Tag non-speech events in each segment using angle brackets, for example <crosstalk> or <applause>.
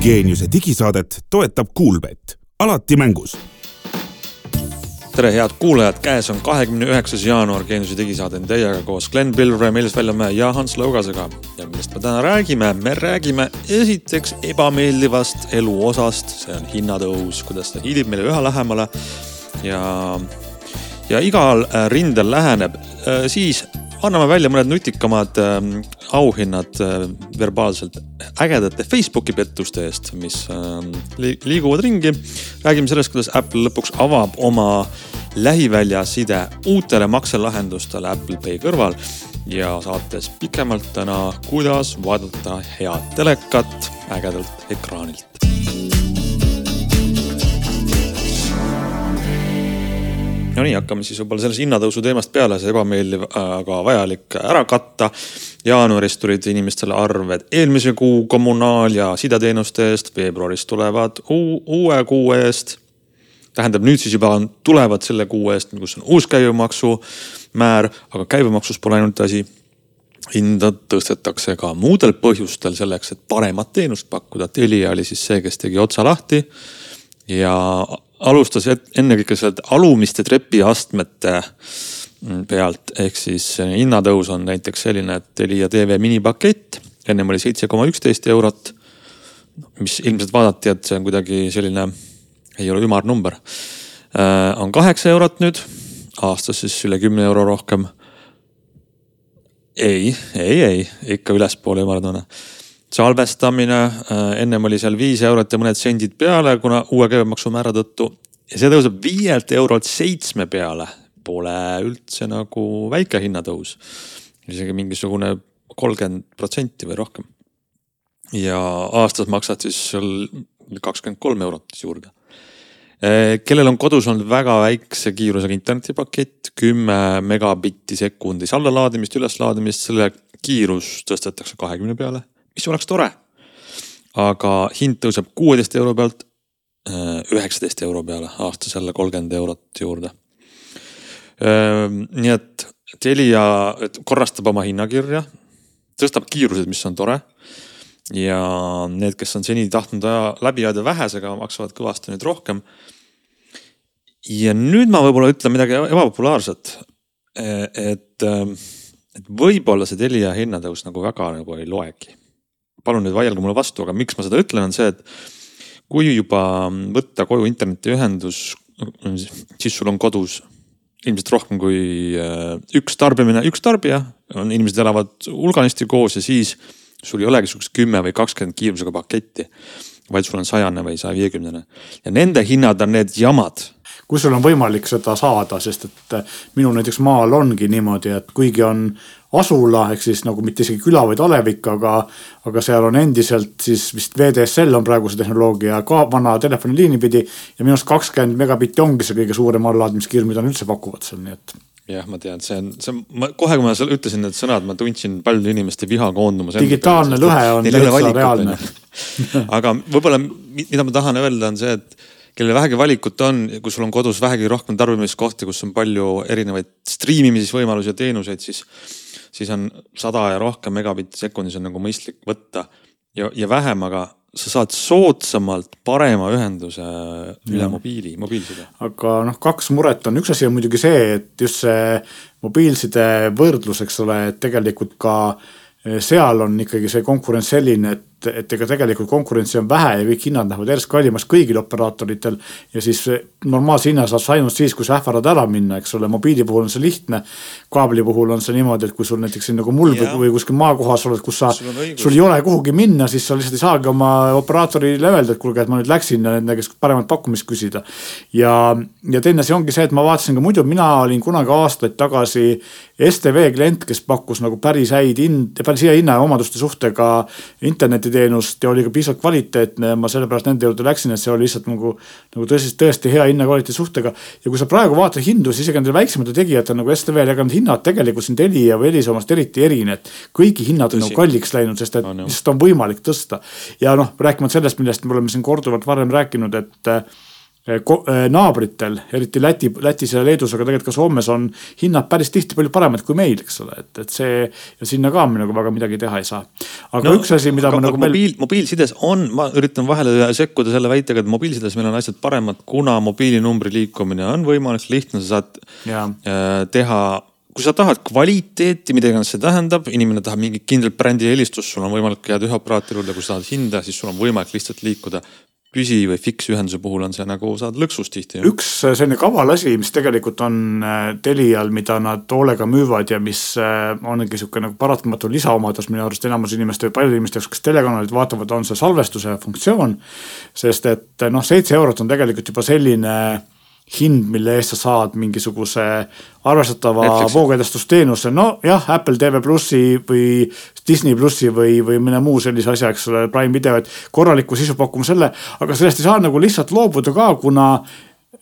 geeniuse digisaadet toetab Kuulbett, alati mängus. tere, head kuulajad, käes on kahekümne üheksas jaanuar, geeniuse digisaade on teiega koos Glen Pilvre, Meelis Väljamäe ja Hans Lõugasega. ja millest me täna räägime, me räägime esiteks ebameeldivast eluosast, see on hinnatõus, kuidas ta hiilib meile üha lähemale. Ja ja igal rindel läheneb, siis anname välja mõned nutikamad äh, auhinnad äh, verbaalselt ägedate Facebooki pettuste eest, mis äh, liiguvad ringi. räägime sellest, kuidas Apple lõpuks avab oma lähivälja side uutele makselahendustele Apple Pay kõrval ja saates pikemalt täna, kuidas vaadata head telekat ägedalt ekraanilt. No nii, hakkame siis võib-olla sellest hinnatõusu teemast peale, see ebameeldiv, aga vajalik ära katta. jaanuaris tulid inimestele arved eelmise kuu kommunaal- ja sideteenuste eest, veebruaris tulevad uue kuu eest. tähendab, nüüd siis juba tulevad selle kuu eest, kus on uus käibemaksumäär, aga käibemaksus pole ainult asi hinda tõstetakse ka muudel põhjustel selleks, et paremat teenust pakkuda. Telia oli siis see, kes tegi otsa lahti ja alustas ennekõike sealt alumiste trepiastmete pealt, ehk siis hinnatõus on näiteks selline, et Telia tv minipakett ennem oli seitse koma üksteist eurot. mis ilmselt vaadati, et see on kuidagi selline, ei ole ümarnumber. Äh, on kaheksa eurot nüüd, aastas siis üle kümne euro rohkem. ei, ei, ei, ikka ülespoole ümardamine salvestamine, äh, ennem oli seal viis eurot ja mõned sendid peale, kuna uue käibemaksumäära tõttu. ja see tõuseb viielt eurolt seitsme peale, pole üldse nagu väike hinnatõus. isegi mingisugune kolmkümmend protsenti või rohkem. ja aastas maksad siis seal kakskümmend kolm eurot juurde äh, kellel on kodus olnud väga väikse kiirusega internetipakett, kümme megabitti sekundis allalaadimist, üleslaadimist, selle kiirus tõstetakse kahekümne peale mis oleks tore. aga hind tõuseb kuueteist euro pealt äh, üheksateist euro peale, aastas jälle kolmkümmend eurot juurde. Nii et Telia korrastab oma hinnakirja, tõstab kiirused, mis on tore. ja need, kes on seni tahtnud läbi ajada vähesega, maksavad kõvasti nüüd rohkem. ja nüüd ma võib-olla ütlen midagi ebapopulaarset. E, et, et võib-olla see Telia hinnatõus nagu väga nagu ei loegi palun nüüd vaielge mulle vastu, aga miks ma seda ütlen, on see, et kui juba võtta koju internetiühendus, siis sul on kodus ilmselt rohkem kui äh, üks tarbimine, üks tarbija, on inimesed elavad hulganisti koos ja siis sul ei olegi sihukest kümme või kakskümmend kiirusega paketti. vaid sul on sajane või saja viiekümnene ja nende hinnad on need jamad kui sul on võimalik seda saada, sest et minul näiteks maal ongi niimoodi, et kuigi on asula, ehk siis nagu mitte isegi küla, vaid alevik, aga, aga seal on endiselt siis vist VDSL on praegu see tehnoloogia ka vana telefoniliini pidi. ja minu arust kakskümmend megabitti ongi see kõige suurem allalaadimiskiir, mida nad üldse pakuvad seal, nii et jah, ma tean, see on, see on, ma kohe, kui ma ütlesin need sõnad, ma tundsin paljude inimeste viha koondumas. digitaalne lõhe on täitsa reaalne <laughs> aga võib-olla, mida ma tahan öelda, on see, et kellel vähegi valikut on, kui sul on kodus vähegi rohkem tarbimiskohti, kus on palju erinevaid striimimisvõimalusi ja teenuseid, siis siis on sada ja rohkem megabitti sekundis on nagu mõistlik võtta ja, ja vähem, aga sa saad soodsamalt parema ühenduse üle ja. mobiili, mobiilside. aga noh, kaks muret on, üks asi on muidugi see, et just see mobiilside võrdlus, eks ole, et tegelikult ka eh, seal on ikkagi see konkurents selline, et et, ega tegelikult konkurentsi on vähe ja kõik hinnad lähevad järjest kallimaks kõigil operaatoritel. ja siis normaalse hinna saad sa ainult siis, kui sa ähvardad ära minna, eks ole, mobiili puhul on see lihtne. kaabli puhul on see niimoodi, et kui sul näiteks siin nagu mul yeah. või kuskil maakohas oled, kus sa, sul ei ole kuhugi minna, siis sa lihtsalt ei saagi oma operaatorile öelda, et kuulge, et ma nüüd läksin nende käest paremat pakkumist küsida. ja, ja teine asi ongi see, et ma vaatasin ka muidu, mina olin kunagi aastaid tagasi STV klient, kes pakkus nagu päris häid hind, päris hea hinna ja omaduste suhtega interneti internetiteenust ja oli ka piisavalt kvaliteetne. ma sellepärast nende juurde läksin, et see oli lihtsalt nagu, nagu tõesti, tõesti hea hinna-kvaliteedi suhtega. ja kui sa praegu vaatad hindu, siis isegi nendel väiksematel tegijatel nagu STV-l, ega need hinnad tegelikult siin Telia või Elisa omast eriti ei erine. et kõigi hinnad on nagu kalliks läinud, sest et lihtsalt on võimalik tõsta. ja noh, rääkimata sellest, millest me oleme siin korduvalt varem rääkinud, et naabritel, eriti Läti, Lätis ja Leedus, aga tegelikult ka Soomes on hinnad päris tihti palju paremad kui meil, eks ole, et, et see ja sinna ka me nagu väga midagi teha ei saa. aga no, üks asi, mida aga, ma nagu veel. mobiil, mobiilsides on, ma üritan vahele sekkuda selle väitega, et mobiilsides meil on asjad paremad, kuna mobiilinumbri liikumine on võimalik, lihtne, sa saad ja. Äh, teha kui sa tahad kvaliteeti, mida iganes see tähendab, inimene tahab mingit kindlat brändi helistust, sul on võimalik jääda ühe operaatori juurde, kui sa tahad hinda, siis sul on võimalik lihtsalt liikuda püsi- või fiksühenduse puhul on see nagu saad lõksus tihti. üks äh, selline kaval asi, mis tegelikult on äh, Telial, mida nad hoolega müüvad ja mis äh, ongi sihuke nagu paratamatu lisaomadus minu arust enamus inimeste või paljude inimeste jaoks, kes telekanalit vaatavad, on see salvestuse funktsioon. sest et noh, seitse eurot on tegelikult juba selline hind, mille eest sa saad mingisuguse arvestatava voogedastusteenuse, nojah, Apple TV plussi või Disney plussi või, või mõne muu sellise asja, eks ole, Prime video, et korraliku sisu pakkuma selle, aga sellest ei saa nagu lihtsalt loobuda ka, kuna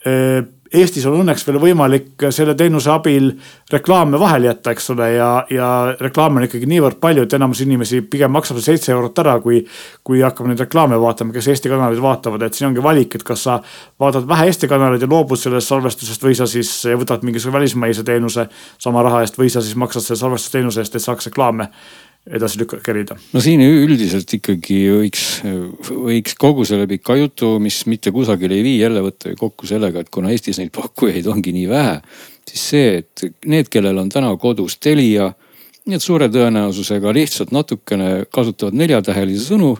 eh, Eestis on õnneks veel võimalik selle teenuse abil reklaame vahele jätta, eks ole, ja, ja reklaame on ikkagi niivõrd palju, et enamus inimesi pigem maksab see seitse eurot ära, kui, kui hakkab neid reklaame vaatama, kes Eesti kanaleid vaatavad, et siin ongi valik, et kas sa vaatad vähe Eesti kanaleid ja loobud sellest salvestusest või sa siis võtad mingisuguse välismaise teenuse sama raha eest või sa siis maksad selle salvestusteenuse eest, et saaks reklaame edasi lükka-, kerida. no siin üldiselt ikkagi võiks, võiks kogu selle pika jutu, mis mitte kusagile ei vii, jälle võtta kokku sellega, et kuna Eestis neid pakkujaid ongi nii vähe, siis see, et need, kellel on täna kodus Telia, need suure tõenäosusega lihtsalt natukene kasutavad neljatähelisi sõnu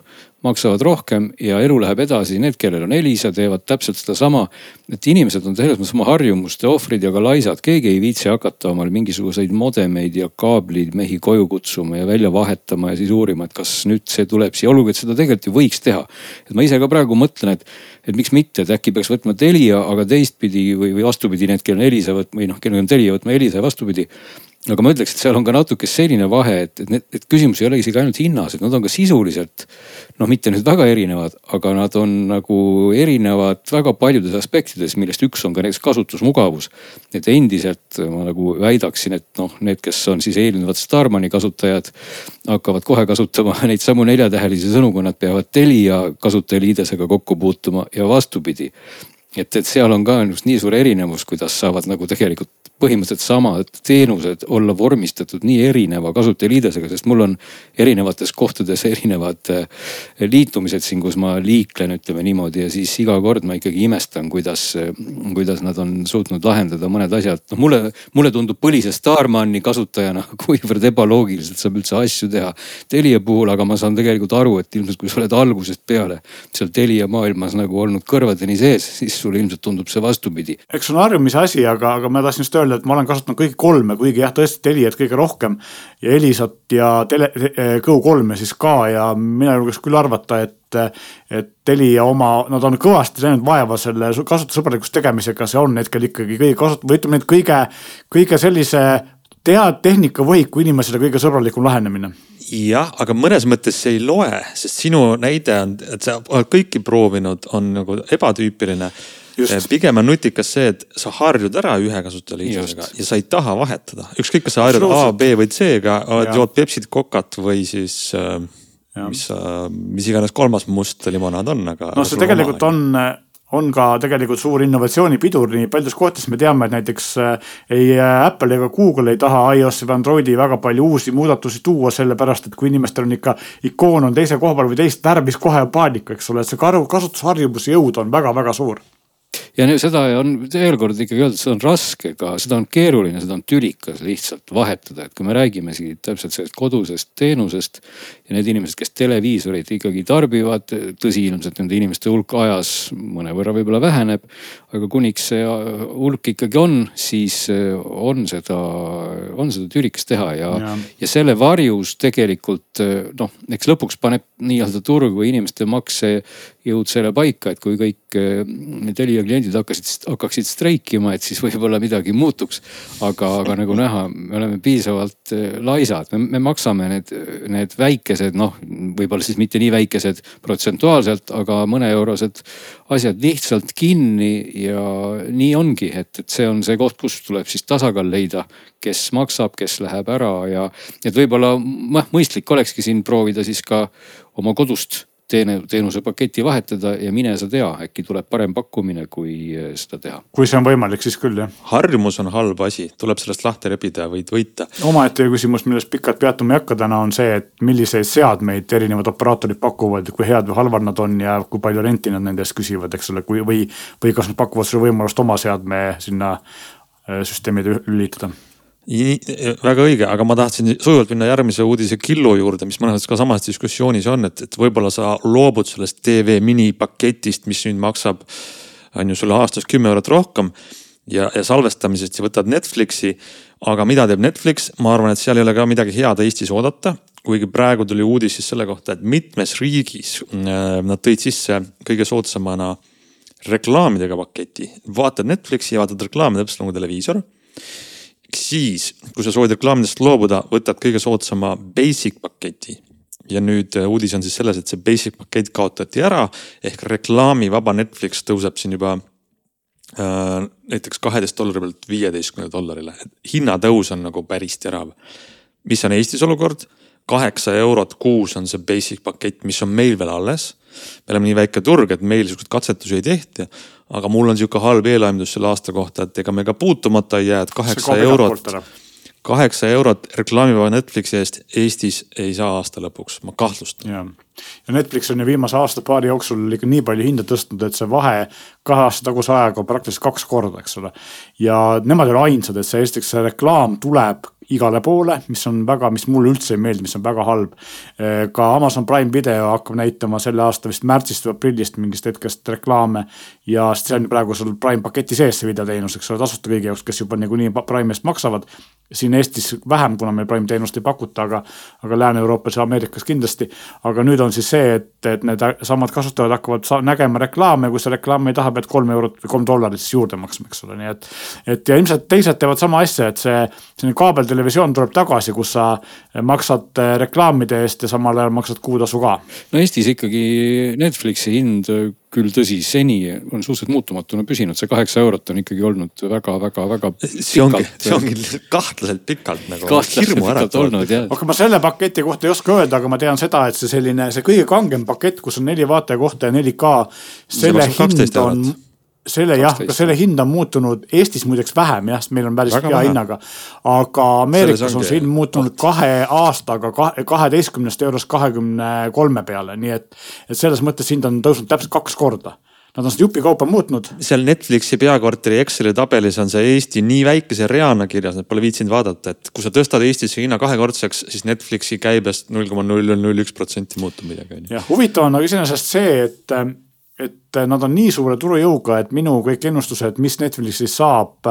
maksavad rohkem ja elu läheb edasi. Need, kellel on Elisa, teevad täpselt sedasama. et inimesed on selles mõttes oma harjumuste ohvrid ja ka laisad, keegi ei viitsi hakata omal mingisuguseid modemeid ja kaableid mehi koju kutsuma ja välja vahetama ja siis uurima, et kas nüüd see tuleb siia, olgugi et seda tegelikult ju võiks teha. et ma ise ka praegu mõtlen, et, et miks mitte, et äkki peaks võtma Telia, aga teistpidi või, või vastupidi, need, kellel on Elisa võtma või noh, kellel on Telia võtma Elisa ja vastupidi aga ma ütleks, et seal on ka natuke selline vahe, et, et need, et küsimus ei ole isegi ainult hinnas, et nad on ka sisuliselt noh, mitte nüüd väga erinevad, aga nad on nagu erinevad väga paljudes aspektides, millest üks on ka näiteks kasutusmugavus. et endiselt ma nagu väidaksin, et noh, need, kes on siis eelnevad Starmani kasutajad, hakkavad kohe kasutama <laughs> neid samu neljatähelisi sõnu, kui nad peavad Telia kasutajaliidesega kokku puutuma ja vastupidi et, et seal on ka just nii suur erinevus, kuidas saavad nagu tegelikult põhimõtteliselt samad teenused olla vormistatud nii erineva kasutajaliidesega, sest mul on erinevates kohtades erinevad eh, liitumised siin, kus ma liiklen, ütleme niimoodi ja siis iga kord ma ikkagi imestan, kuidas, kuidas nad on suutnud lahendada mõned asjad. noh, mulle, mulle tundub põlise Starmani kasutajana, <laughs> kuivõrd ebaloogiliselt saab üldse asju teha Telia puhul, aga ma saan tegelikult aru, et ilmselt kui sa oled algusest peale seal Telia maailmas nagu olnud kõrvadeni sees, siis sulle ilmselt tundub see vastupidi. eks see on harjumise asi, aga, aga ma tahtsin just öelda, et ma olen kasutanud kõiki kolme, kuigi jah, tõesti Teliat kõige rohkem ja Elisat ja tele, Go3-e siis ka ja mina julgeks küll arvata, et et Telia oma, nad on kõvasti läinud vaeva selle kasutussõbralikuks tegemisega, see on hetkel ikkagi kõige kasut-, või ütleme, et kõige, kõige sellise tead tehnikavõhiku inimesele kõige sõbralikum lähenemine jah, aga mõnes mõttes see ei loe, sest sinu näide on, et sa oled kõiki proovinud, on nagu ebatüüpiline. Just. pigem on nutikas see, et sa harjud ära ühe kasutajaliidesega ja sa ei taha vahetada, ükskõik, kas sa harjud A, B või C-ga, oled jood Pepsit, Cocat või siis äh, mis, mis iganes kolmas must limonaad on, aga. no see tegelikult on on ka tegelikult suur innovatsioonipidur, nii paljudes kohtades me teame, et näiteks äh, ei äh, Apple ega Google ei taha iOS-i või Androidi väga palju uusi muudatusi tuua, sellepärast et kui inimestel on ikka ikoon on teise koha peal või teist värvi, siis kohe on paanika, eks ole, et see kasutusharjumuse jõud on väga-väga suur ja seda on veel kord ikkagi öelda, seda on raske ka, seda on keeruline, seda on tülikas lihtsalt vahetada, et kui me räägime siin täpselt sellest kodusest teenusest. ja need inimesed, kes televiisorit ikkagi tarbivad, tõsi, ilmselt nende inimeste hulk ajas mõnevõrra võib-olla väheneb. aga kuniks see hulk ikkagi on, siis on seda, on seda tülikas teha ja, ja., ja selle varjus tegelikult noh, eks lõpuks paneb nii-öelda turgu inimeste maksejõud selle paika, et kui kõik Telia kliendid hakkasid, hakkaksid streikima, et siis võib-olla midagi muutuks. aga, aga nagu näha, me oleme piisavalt eh, laisad, me maksame need, need väikesed, noh, võib-olla siis mitte nii väikesed protsentuaalselt, aga mõneeurosed asjad lihtsalt kinni ja nii ongi, et, et see on see koht, kus tuleb siis tasakaal leida, kes maksab, kes läheb ära ja et võib-olla noh, mõistlik olekski siin proovida siis ka oma kodust teene, teenusepaketi vahetada ja mine sa tea, äkki tuleb parem pakkumine, kui äh, seda teha. kui see on võimalik, siis küll jah. harjumus on halb asi, tuleb sellest lahti rebida ja võid võita. omaette küsimus, millest pikalt peatuma ei hakka täna, on see, et milliseid seadmeid erinevad operaatorid pakuvad, kui head või halvad nad on ja kui palju renti nad nende eest küsivad, eks ole, kui või, või kas nad pakuvad sulle võimalust oma seadme sinna äh, süsteemi lülitada väga õige, aga ma tahtsin sujuvalt minna järgmise uudise killu juurde, mis mõnes mõttes ka samas diskussioonis on, et, et võib-olla sa loobud sellest TV minipaketist, mis nüüd maksab, on ju sulle aastas kümme eurot rohkem ja, ja salvestamisest ja võtad Netflixi. aga mida teeb Netflix, ma arvan, et seal ei ole ka midagi head Eestis oodata. kuigi praegu tuli uudis siis selle kohta, et mitmes riigis äh, nad tõid sisse kõige soodsamana reklaamidega paketi. vaatad Netflixi ja vaatad reklaame täpselt nagu televiisor siis, kui sa soovid reklaamidest loobuda, võtad kõige soodsama basic paketi. ja nüüd äh, uudis on siis selles, et see basic pakett kaotati ära ehk reklaamivaba Netflix tõuseb siin juba äh, näiteks kaheteist dollari pealt viieteistkümnele dollarile. hinnatõus on nagu päris terav. mis on Eestis olukord? Kaheksa eurot kuus on see basic pakett, mis on meil veel alles. me oleme nii väike turg, et meil siukseid katsetusi ei tehta aga mul on sihuke halb eelaimus selle aasta kohta, et ega me ka puutumata ei jää, et kaheksa eurot, kaheksa eurot reklaamivaba Netflixi eest Eestis ei saa aasta lõpuks, ma kahtlustan ja Netflix on ju viimase aasta-paari jooksul ikka nii palju hinda tõstnud, et see vahe kahe aasta taguse ajaga on praktiliselt kaks korda, eks ole. ja nemad ei ole ainsad, et see esiteks see reklaam tuleb igale poole, mis on väga, mis mulle üldse ei meeldi, mis on väga halb. ka Amazon Prime video hakkab näitama selle aasta vist märtsist või aprillist mingist hetkest reklaame. ja see on praegu sul Prime paketi sees see videoteenus, eks ole, tasuta kõigi jaoks, kes juba niikuinii Prime eest maksavad. siin Eestis vähem, kuna meil Prime teenust ei pakuta, aga, aga Lääne-Euroopas ja Ameerikas kindlasti. aga nüüd on siis see, et, et need samad kasutajad hakkavad nägema reklaame, kui sa reklaami ei taha, pead kolm eurot või kolm dollarit siis juurde maksma, eks ole, nii et. et ja ilmselt teised teevad sama asja, et see, selline kaabeltelevisioon tuleb tagasi, kus sa maksad reklaamide eest ja samal ajal maksad kuutasu ka. no Eestis ikkagi Netflixi hind küll tõsi, seni on suhteliselt muutumatuna püsinud, see kaheksa eurot on ikkagi olnud väga-väga-väga. see ongi, see ongi kahtlaselt pikalt nagu hirmu äratav. aga ma selle paketi kohta ei oska öelda, aga ma tean seda, et see selline, see kõige kangem pakett, kus on neli vaataja kohta ja 4K. selle hind on selle jah, selle hind on muutunud Eestis muideks vähem jah, sest meil on päris Väga hea vähem. hinnaga. aga Ameerikas on see hind muutunud kahe aastaga kaheteistkümnest eurost kahekümne kolme peale, nii et, et selles mõttes hind on tõusnud täpselt kaks korda Nad on seda jupikaupa muutnud. seal Netflixi peakorteri Exceli tabelis on see Eesti nii väikese reana kirjas, et pole viitsinud vaadata, et kui sa tõstad Eestis hinna kahekordseks, siis Netflixi käibest null koma null null null üks protsenti muutub midagi. jah, huvitav on aga iseenesest see, et et nad on nii suure turujõuga, et minu kõik ennustused, mis Netflixis saab,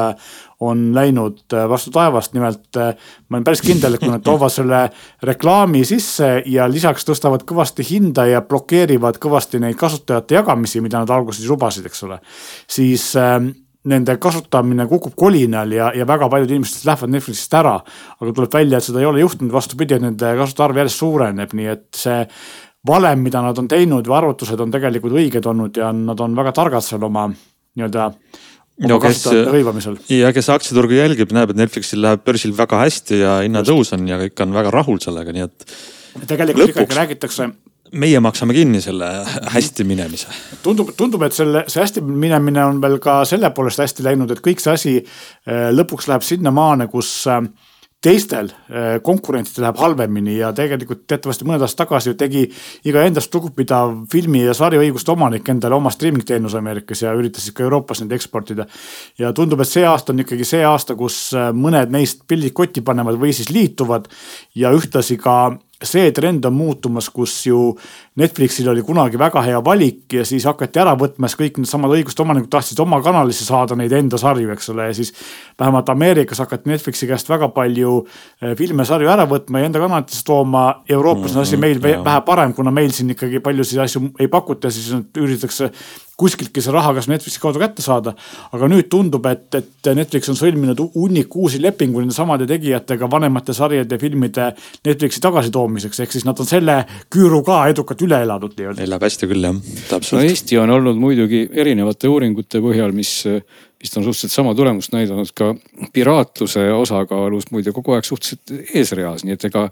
on läinud vastu taevast, nimelt ma olen päris kindel, et kui nad toovad selle reklaami sisse ja lisaks tõstavad kõvasti hinda ja blokeerivad kõvasti neid kasutajate jagamisi, mida nad alguses lubasid, eks ole. siis äh, nende kasutamine kukub kolinal ja, ja väga paljud inimesed lähevad Netflixist ära. aga tuleb välja, et seda ei ole juhtunud, vastupidi, et nende kasutajate arv järjest suureneb, nii et see valem, mida nad on teinud või arvutused on tegelikult õiged olnud ja nad on väga targad seal oma nii-öelda no kes, ja kes aktsiaturgu jälgib, näeb, et Netflixil läheb börsil väga hästi ja hinnatõus on ja kõik on väga rahul sellega, nii et. tegelikult lõpuks, ikkagi räägitakse. meie maksame kinni selle hästi minemise. tundub, tundub, et selle, see hästi minemine on veel ka selle poolest hästi läinud, et kõik see asi eh, lõpuks läheb sinnamaani, kus äh, teistel äh, konkurentidel läheb halvemini ja tegelikult teatavasti mõned aastad tagasi tegi iga endast lugupidav filmi ja sariõiguste omanik endale oma streaming teenuse Ameerikas ja üritas ka Euroopas neid eksportida. ja tundub, et see aasta on ikkagi see aasta, kus äh, mõned neist pildid kotti panevad või siis liituvad ja ühtlasi ka see trend on muutumas, kus ju Netflixil oli kunagi väga hea valik ja siis hakati ära võtma, siis kõik needsamad õiguste omanikud tahtsid oma kanalisse saada neid enda sarju, eks ole, ja siis. vähemalt Ameerikas hakati Netflixi käest väga palju eh, filme, sarju ära võtma ja enda kanalitesse tooma. Euroopas on asi mhm, meil vähe parem, kuna meil siin ikkagi paljusid asju ei pakuta, siis üritatakse kuskiltki see raha kas Netflixi kaudu kätte saada. aga nüüd tundub, et, et Netflix on sõlminud hunniku uusi lepinguid nende samade tegijatega vanemate sarjade ja filmide Netflixi tagasitoomiseks, ehk siis nad on selle küüru ka edukalt üle elatud nii-öelda. elab hästi küll jah, täpselt. no Eesti on olnud muidugi erinevate uuringute põhjal, mis vist on suhteliselt sama tulemust näidanud ka piraatluse osakaalus muide kogu aeg suhteliselt eesreas, nii et ega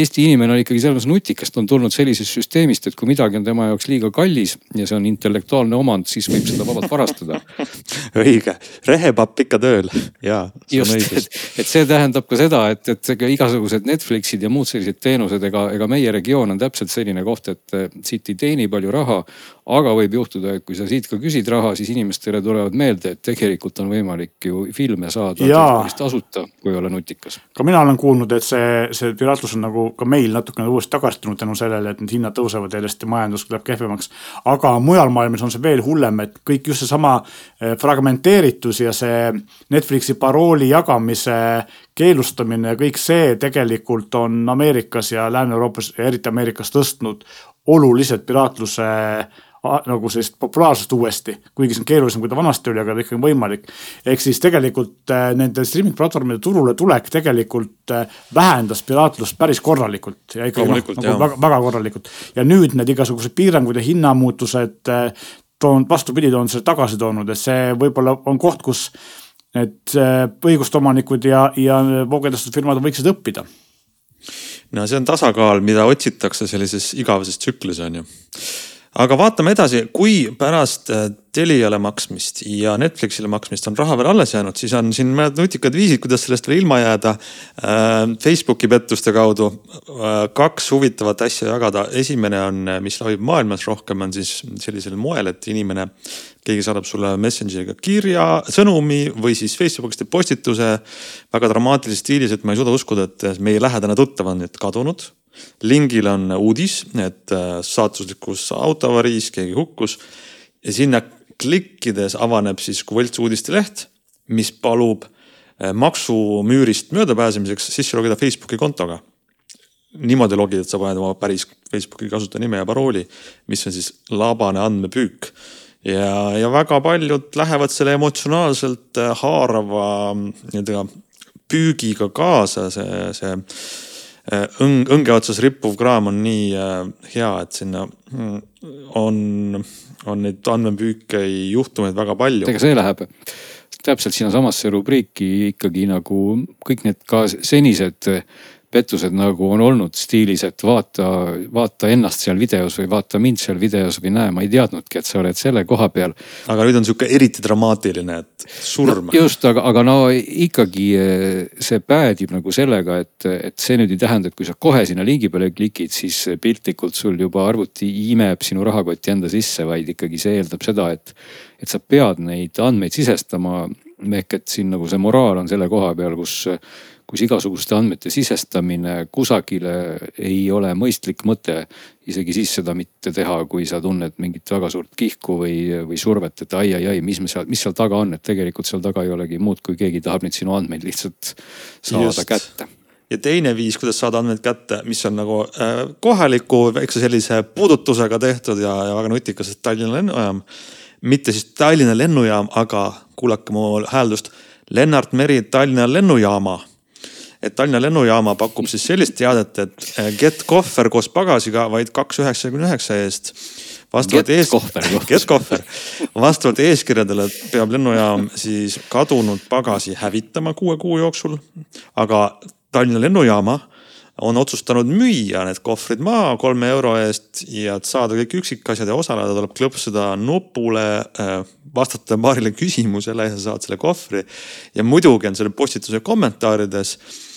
Eesti inimene on ikkagi selles mõttes nutikas, ta on tulnud sellisest süsteemist, et kui midagi on tema jaoks liiga kallis ja see on intellektuaalne omand, siis võib seda vabalt varastada. <laughs> õige, rehepapp ikka tööl ja. just, et, et see tähendab ka seda, et, et ega igasugused Netflixid ja muud sellised teenused, ega, ega meie regioon on täpselt selline koht, et siit ei teeni palju raha aga võib juhtuda, et kui sa siit ka küsid raha, siis inimestele tulevad meelde, et tegelikult on võimalik ju filme saada tasuta, kui olla nutikas. ka mina olen kuulnud, et see, see piraatlus on nagu ka meil natukene uuesti tagastunud tänu sellele, et need hinnad tõusevad järjest ja majandus läheb kehvemaks. aga mujal maailmas on see veel hullem, et kõik just seesama eh, fragmenteeritus ja see Netflixi parooli jagamise keelustamine ja kõik see tegelikult on Ameerikas ja Lääne-Euroopas eriti Ameerikas tõstnud oluliselt piraatluse nagu sellist populaarsust uuesti, kuigi see on keerulisem, kui ta vanasti oli, aga ikkagi on võimalik. ehk siis tegelikult äh, nende streaming platvormide turule tulek tegelikult äh, vähendas piraatlust päris korralikult ja ikkagi noh, nagu väga, väga korralikult. ja nüüd need igasugused piirangud ja hinnamuutused äh, toon, vastupidi, on selle tagasi toonud, et see võib-olla on koht, kus need õiguste omanikud ja, ja voogedastusfirmad võiksid õppida no see on tasakaal, mida otsitakse sellises igaveses tsüklis on ju aga vaatame edasi, kui pärast äh, Teliale maksmist ja Netflixile maksmist on raha veel alles jäänud, siis on siin mõned nutikad viisid, kuidas sellest veel ilma jääda. Äh, Facebooki pettuste kaudu äh, kaks huvitavat asja jagada. esimene on, mis levib maailmas rohkem, on siis sellisel moel, et inimene, keegi saadab sulle Messengeriga kirja, sõnumi või siis Facebookis teeb postituse väga dramaatilises stiilis, et ma ei suuda uskuda, et meie lähedane tuttav on nüüd kadunud lingil on uudis, et äh, saatuslikus autoavariis keegi hukkus ja sinna klikkides avaneb siis võlts uudisteleht, mis palub äh, maksumüürist möödapääsemiseks sisse logida Facebooki kontoga. niimoodi logida, et sa paned oma päris Facebooki kasutajanime ja parooli, mis on siis labane andmepüük ja, ja väga paljud lähevad selle emotsionaalselt äh, haarava nii-öelda püügiga kaasa, see, see õng, õnge otsas rippuv kraam on nii äh, hea, et sinna mm, on, on neid andmepüüke juhtumeid väga palju. ega see läheb täpselt sinnasamasse rubriiki ikkagi nagu kõik need ka senised pettused nagu on olnud stiilis, et vaata, vaata ennast seal videos või vaata mind seal videos või näe, ma ei teadnudki, et sa oled selle koha peal. aga nüüd on sihuke eriti dramaatiline, et surm no,. just, aga, aga no ikkagi eh, see päädib nagu sellega, et, et see nüüd ei tähenda, et kui sa kohe sinna liigi peale klikid, siis piltlikult sul juba arvuti imeb sinu rahakotti enda sisse, vaid ikkagi see eeldab seda, et, et sa pead neid andmeid sisestama ehk et siin nagu see moraal on selle koha peal, kus kus igasuguste andmete sisestamine kusagile ei ole mõistlik mõte. isegi siis seda mitte teha, kui sa tunned mingit väga suurt kihku või, või survet, et ai, ai, ai, mis me seal, mis seal taga on, et tegelikult seal taga ei olegi muud, kui keegi tahab neid sinu andmeid lihtsalt saada Just. kätte ja teine viis, kuidas saada andmeid kätte, mis on nagu äh, kohaliku väikse sellise puudutusega tehtud ja, ja väga nutikas, et Tallinna lennujaam. mitte siis Tallinna lennujaam, aga kuulake mu hääldust. Lennart Meri Tallinna lennujaama et Tallinna lennujaama pakub siis sellist teadet, et eh, get kohver koos pagasiga vaid kaks üheksakümne üheksa eest. vastavalt ees, get kohver, vastavalt eeskirjadele peab lennujaam siis kadunud pagasi hävitama kuue kuu jooksul. aga Tallinna lennujaama on otsustanud müüa need kohvrid maha kolme euro eest ja et saada kõik üksikasjad ja osaleda, tuleb klõpsida nupule, eh, vastata paarile küsimusele ja sa saad selle kohvri. ja muidugi on selle postituse kommentaarides Äh,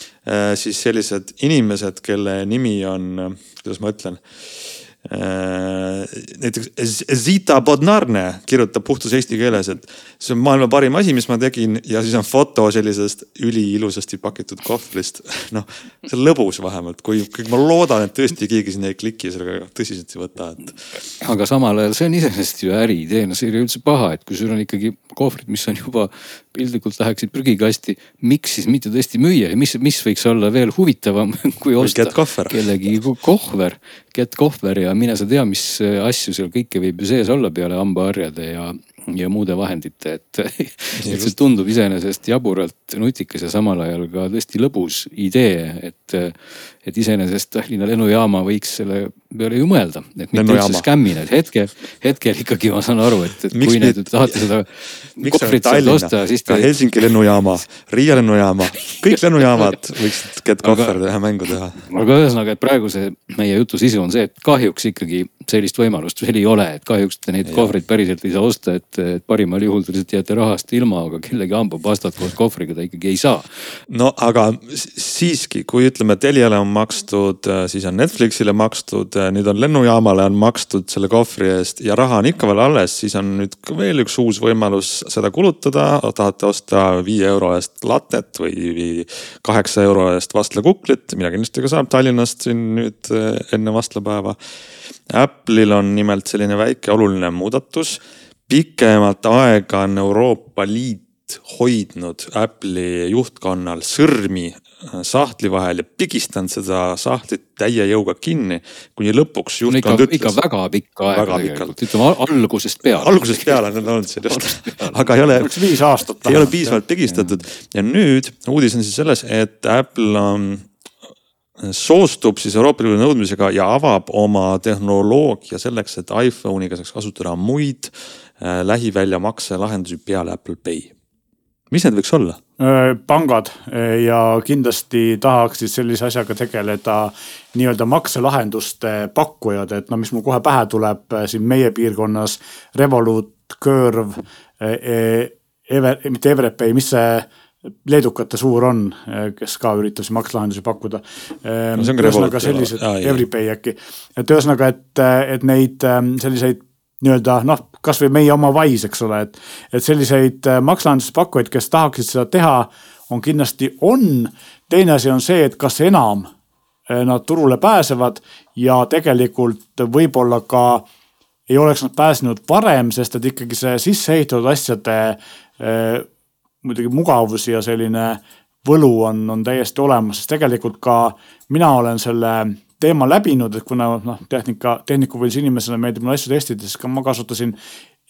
siis sellised inimesed, kelle nimi on, kuidas ma ütlen Äh, näiteks Zita Bodnarne kirjutab puhtas eesti keeles, et see on maailma parim asi, mis ma tegin ja siis on foto sellisest üliilusasti pakitud kohvrist. <laughs> noh, see on lõbus vähemalt, kui, kui ma loodan, et tõesti keegi sinna ei kliki sellega tõsiselt ei võta, et. aga samal ajal see on iseenesest ju äriidee, no see ei ole üldse paha, et kui sul on ikkagi kohvrid, mis on juba piltlikult läheksid prügikasti, miks siis mitte tõesti müüa ja mis, mis võiks olla veel huvitavam <laughs> kui osta kellegi kohver, get kohver ja mine sa tea, mis asju seal kõike võib ju sees olla peale hambaharjade ja, ja muude vahendite, et, <laughs> et see tundub iseenesest jaburalt nutikas ja samal ajal ka tõesti lõbus idee, et, et iseenesest Tallinna lennujaama võiks selle peale ju mõelda, et mitte üldse skämmida, et hetkel, hetkel ikkagi ma saan aru, et, et miks kui nüüd tahate seda kohvrit sealt osta, siis te. Helsingi lennujaama, Riia lennujaama, kõik lennujaamad võiksid get kohver ühe mängu teha. aga ühesõnaga, et praegu see meie jutu sisu on see, et kahjuks ikkagi sellist võimalust veel ei ole, et kahjuks te neid kohvreid päriselt ei saa osta, et, et parimal juhul te lihtsalt jääte rahast ilma, aga kellegi hambapastat koos kohvriga ta ikkagi ei saa. no aga siiski, kui ütleme, Teliale on makstud, siis on Netflixile makstud nüüd on lennujaamale on makstud selle kohvri eest ja raha on ikka veel alles, siis on nüüd veel üks uus võimalus seda kulutada. tahate osta viie euro eest latet või kaheksa euro eest vastlakuklit, mida kindlasti ka saab Tallinnast siin nüüd eh, enne vastlapäeva. Apple'il on nimelt selline väike oluline muudatus. pikemat aega on Euroopa Liit hoidnud Apple'i juhtkonnal sõrmi sahtli vahel ja pigistanud seda sahtlit täie jõuga kinni, kuni lõpuks juhtkond no, ütles. ikka väga pikka aega tegelikult, ütleme algusest peale. algusest peale on olnud see just, <laughs> aga ei ole. viis aastat. ei ole piisavalt pigistatud ja nüüd uudis on siis selles, et Apple on soostub siis Euroopa Liidu nõudmisega ja avab oma tehnoloogia selleks, et iPhone'iga saaks kasutada muid äh, lähiväljamakselahendusi peale Apple Pay mis need võiks olla? pangad ja kindlasti tahaksid sellise asjaga tegeleda nii-öelda makselahenduste pakkujad, et no mis mul kohe pähe tuleb siin meie piirkonnas Revolut, Curve, Ever, mitte Everepay, mis see leedukate suur on, kes ka üritab siin makselahendusi pakkuda no,. ühesõnaga sellised, Everypay äkki, et ühesõnaga, et, et neid selliseid nii-öelda noh, kasvõi meie oma Wise, eks ole, et, et selliseid äh, makselahenduste pakkujaid, kes tahaksid seda teha, on kindlasti on. teine asi on see, et kas enam nad turule pääsevad ja tegelikult võib-olla ka ei oleks nad pääsenud varem, sest et ikkagi see sisse ehitatud asjade eh, muidugi mugavus ja selline võlu on, on täiesti olemas, sest tegelikult ka mina olen selle teema läbinud, et kuna noh, tehnika, tehnikuvõilis inimesena meeldib mulle asju testida, siis ka ma kasutasin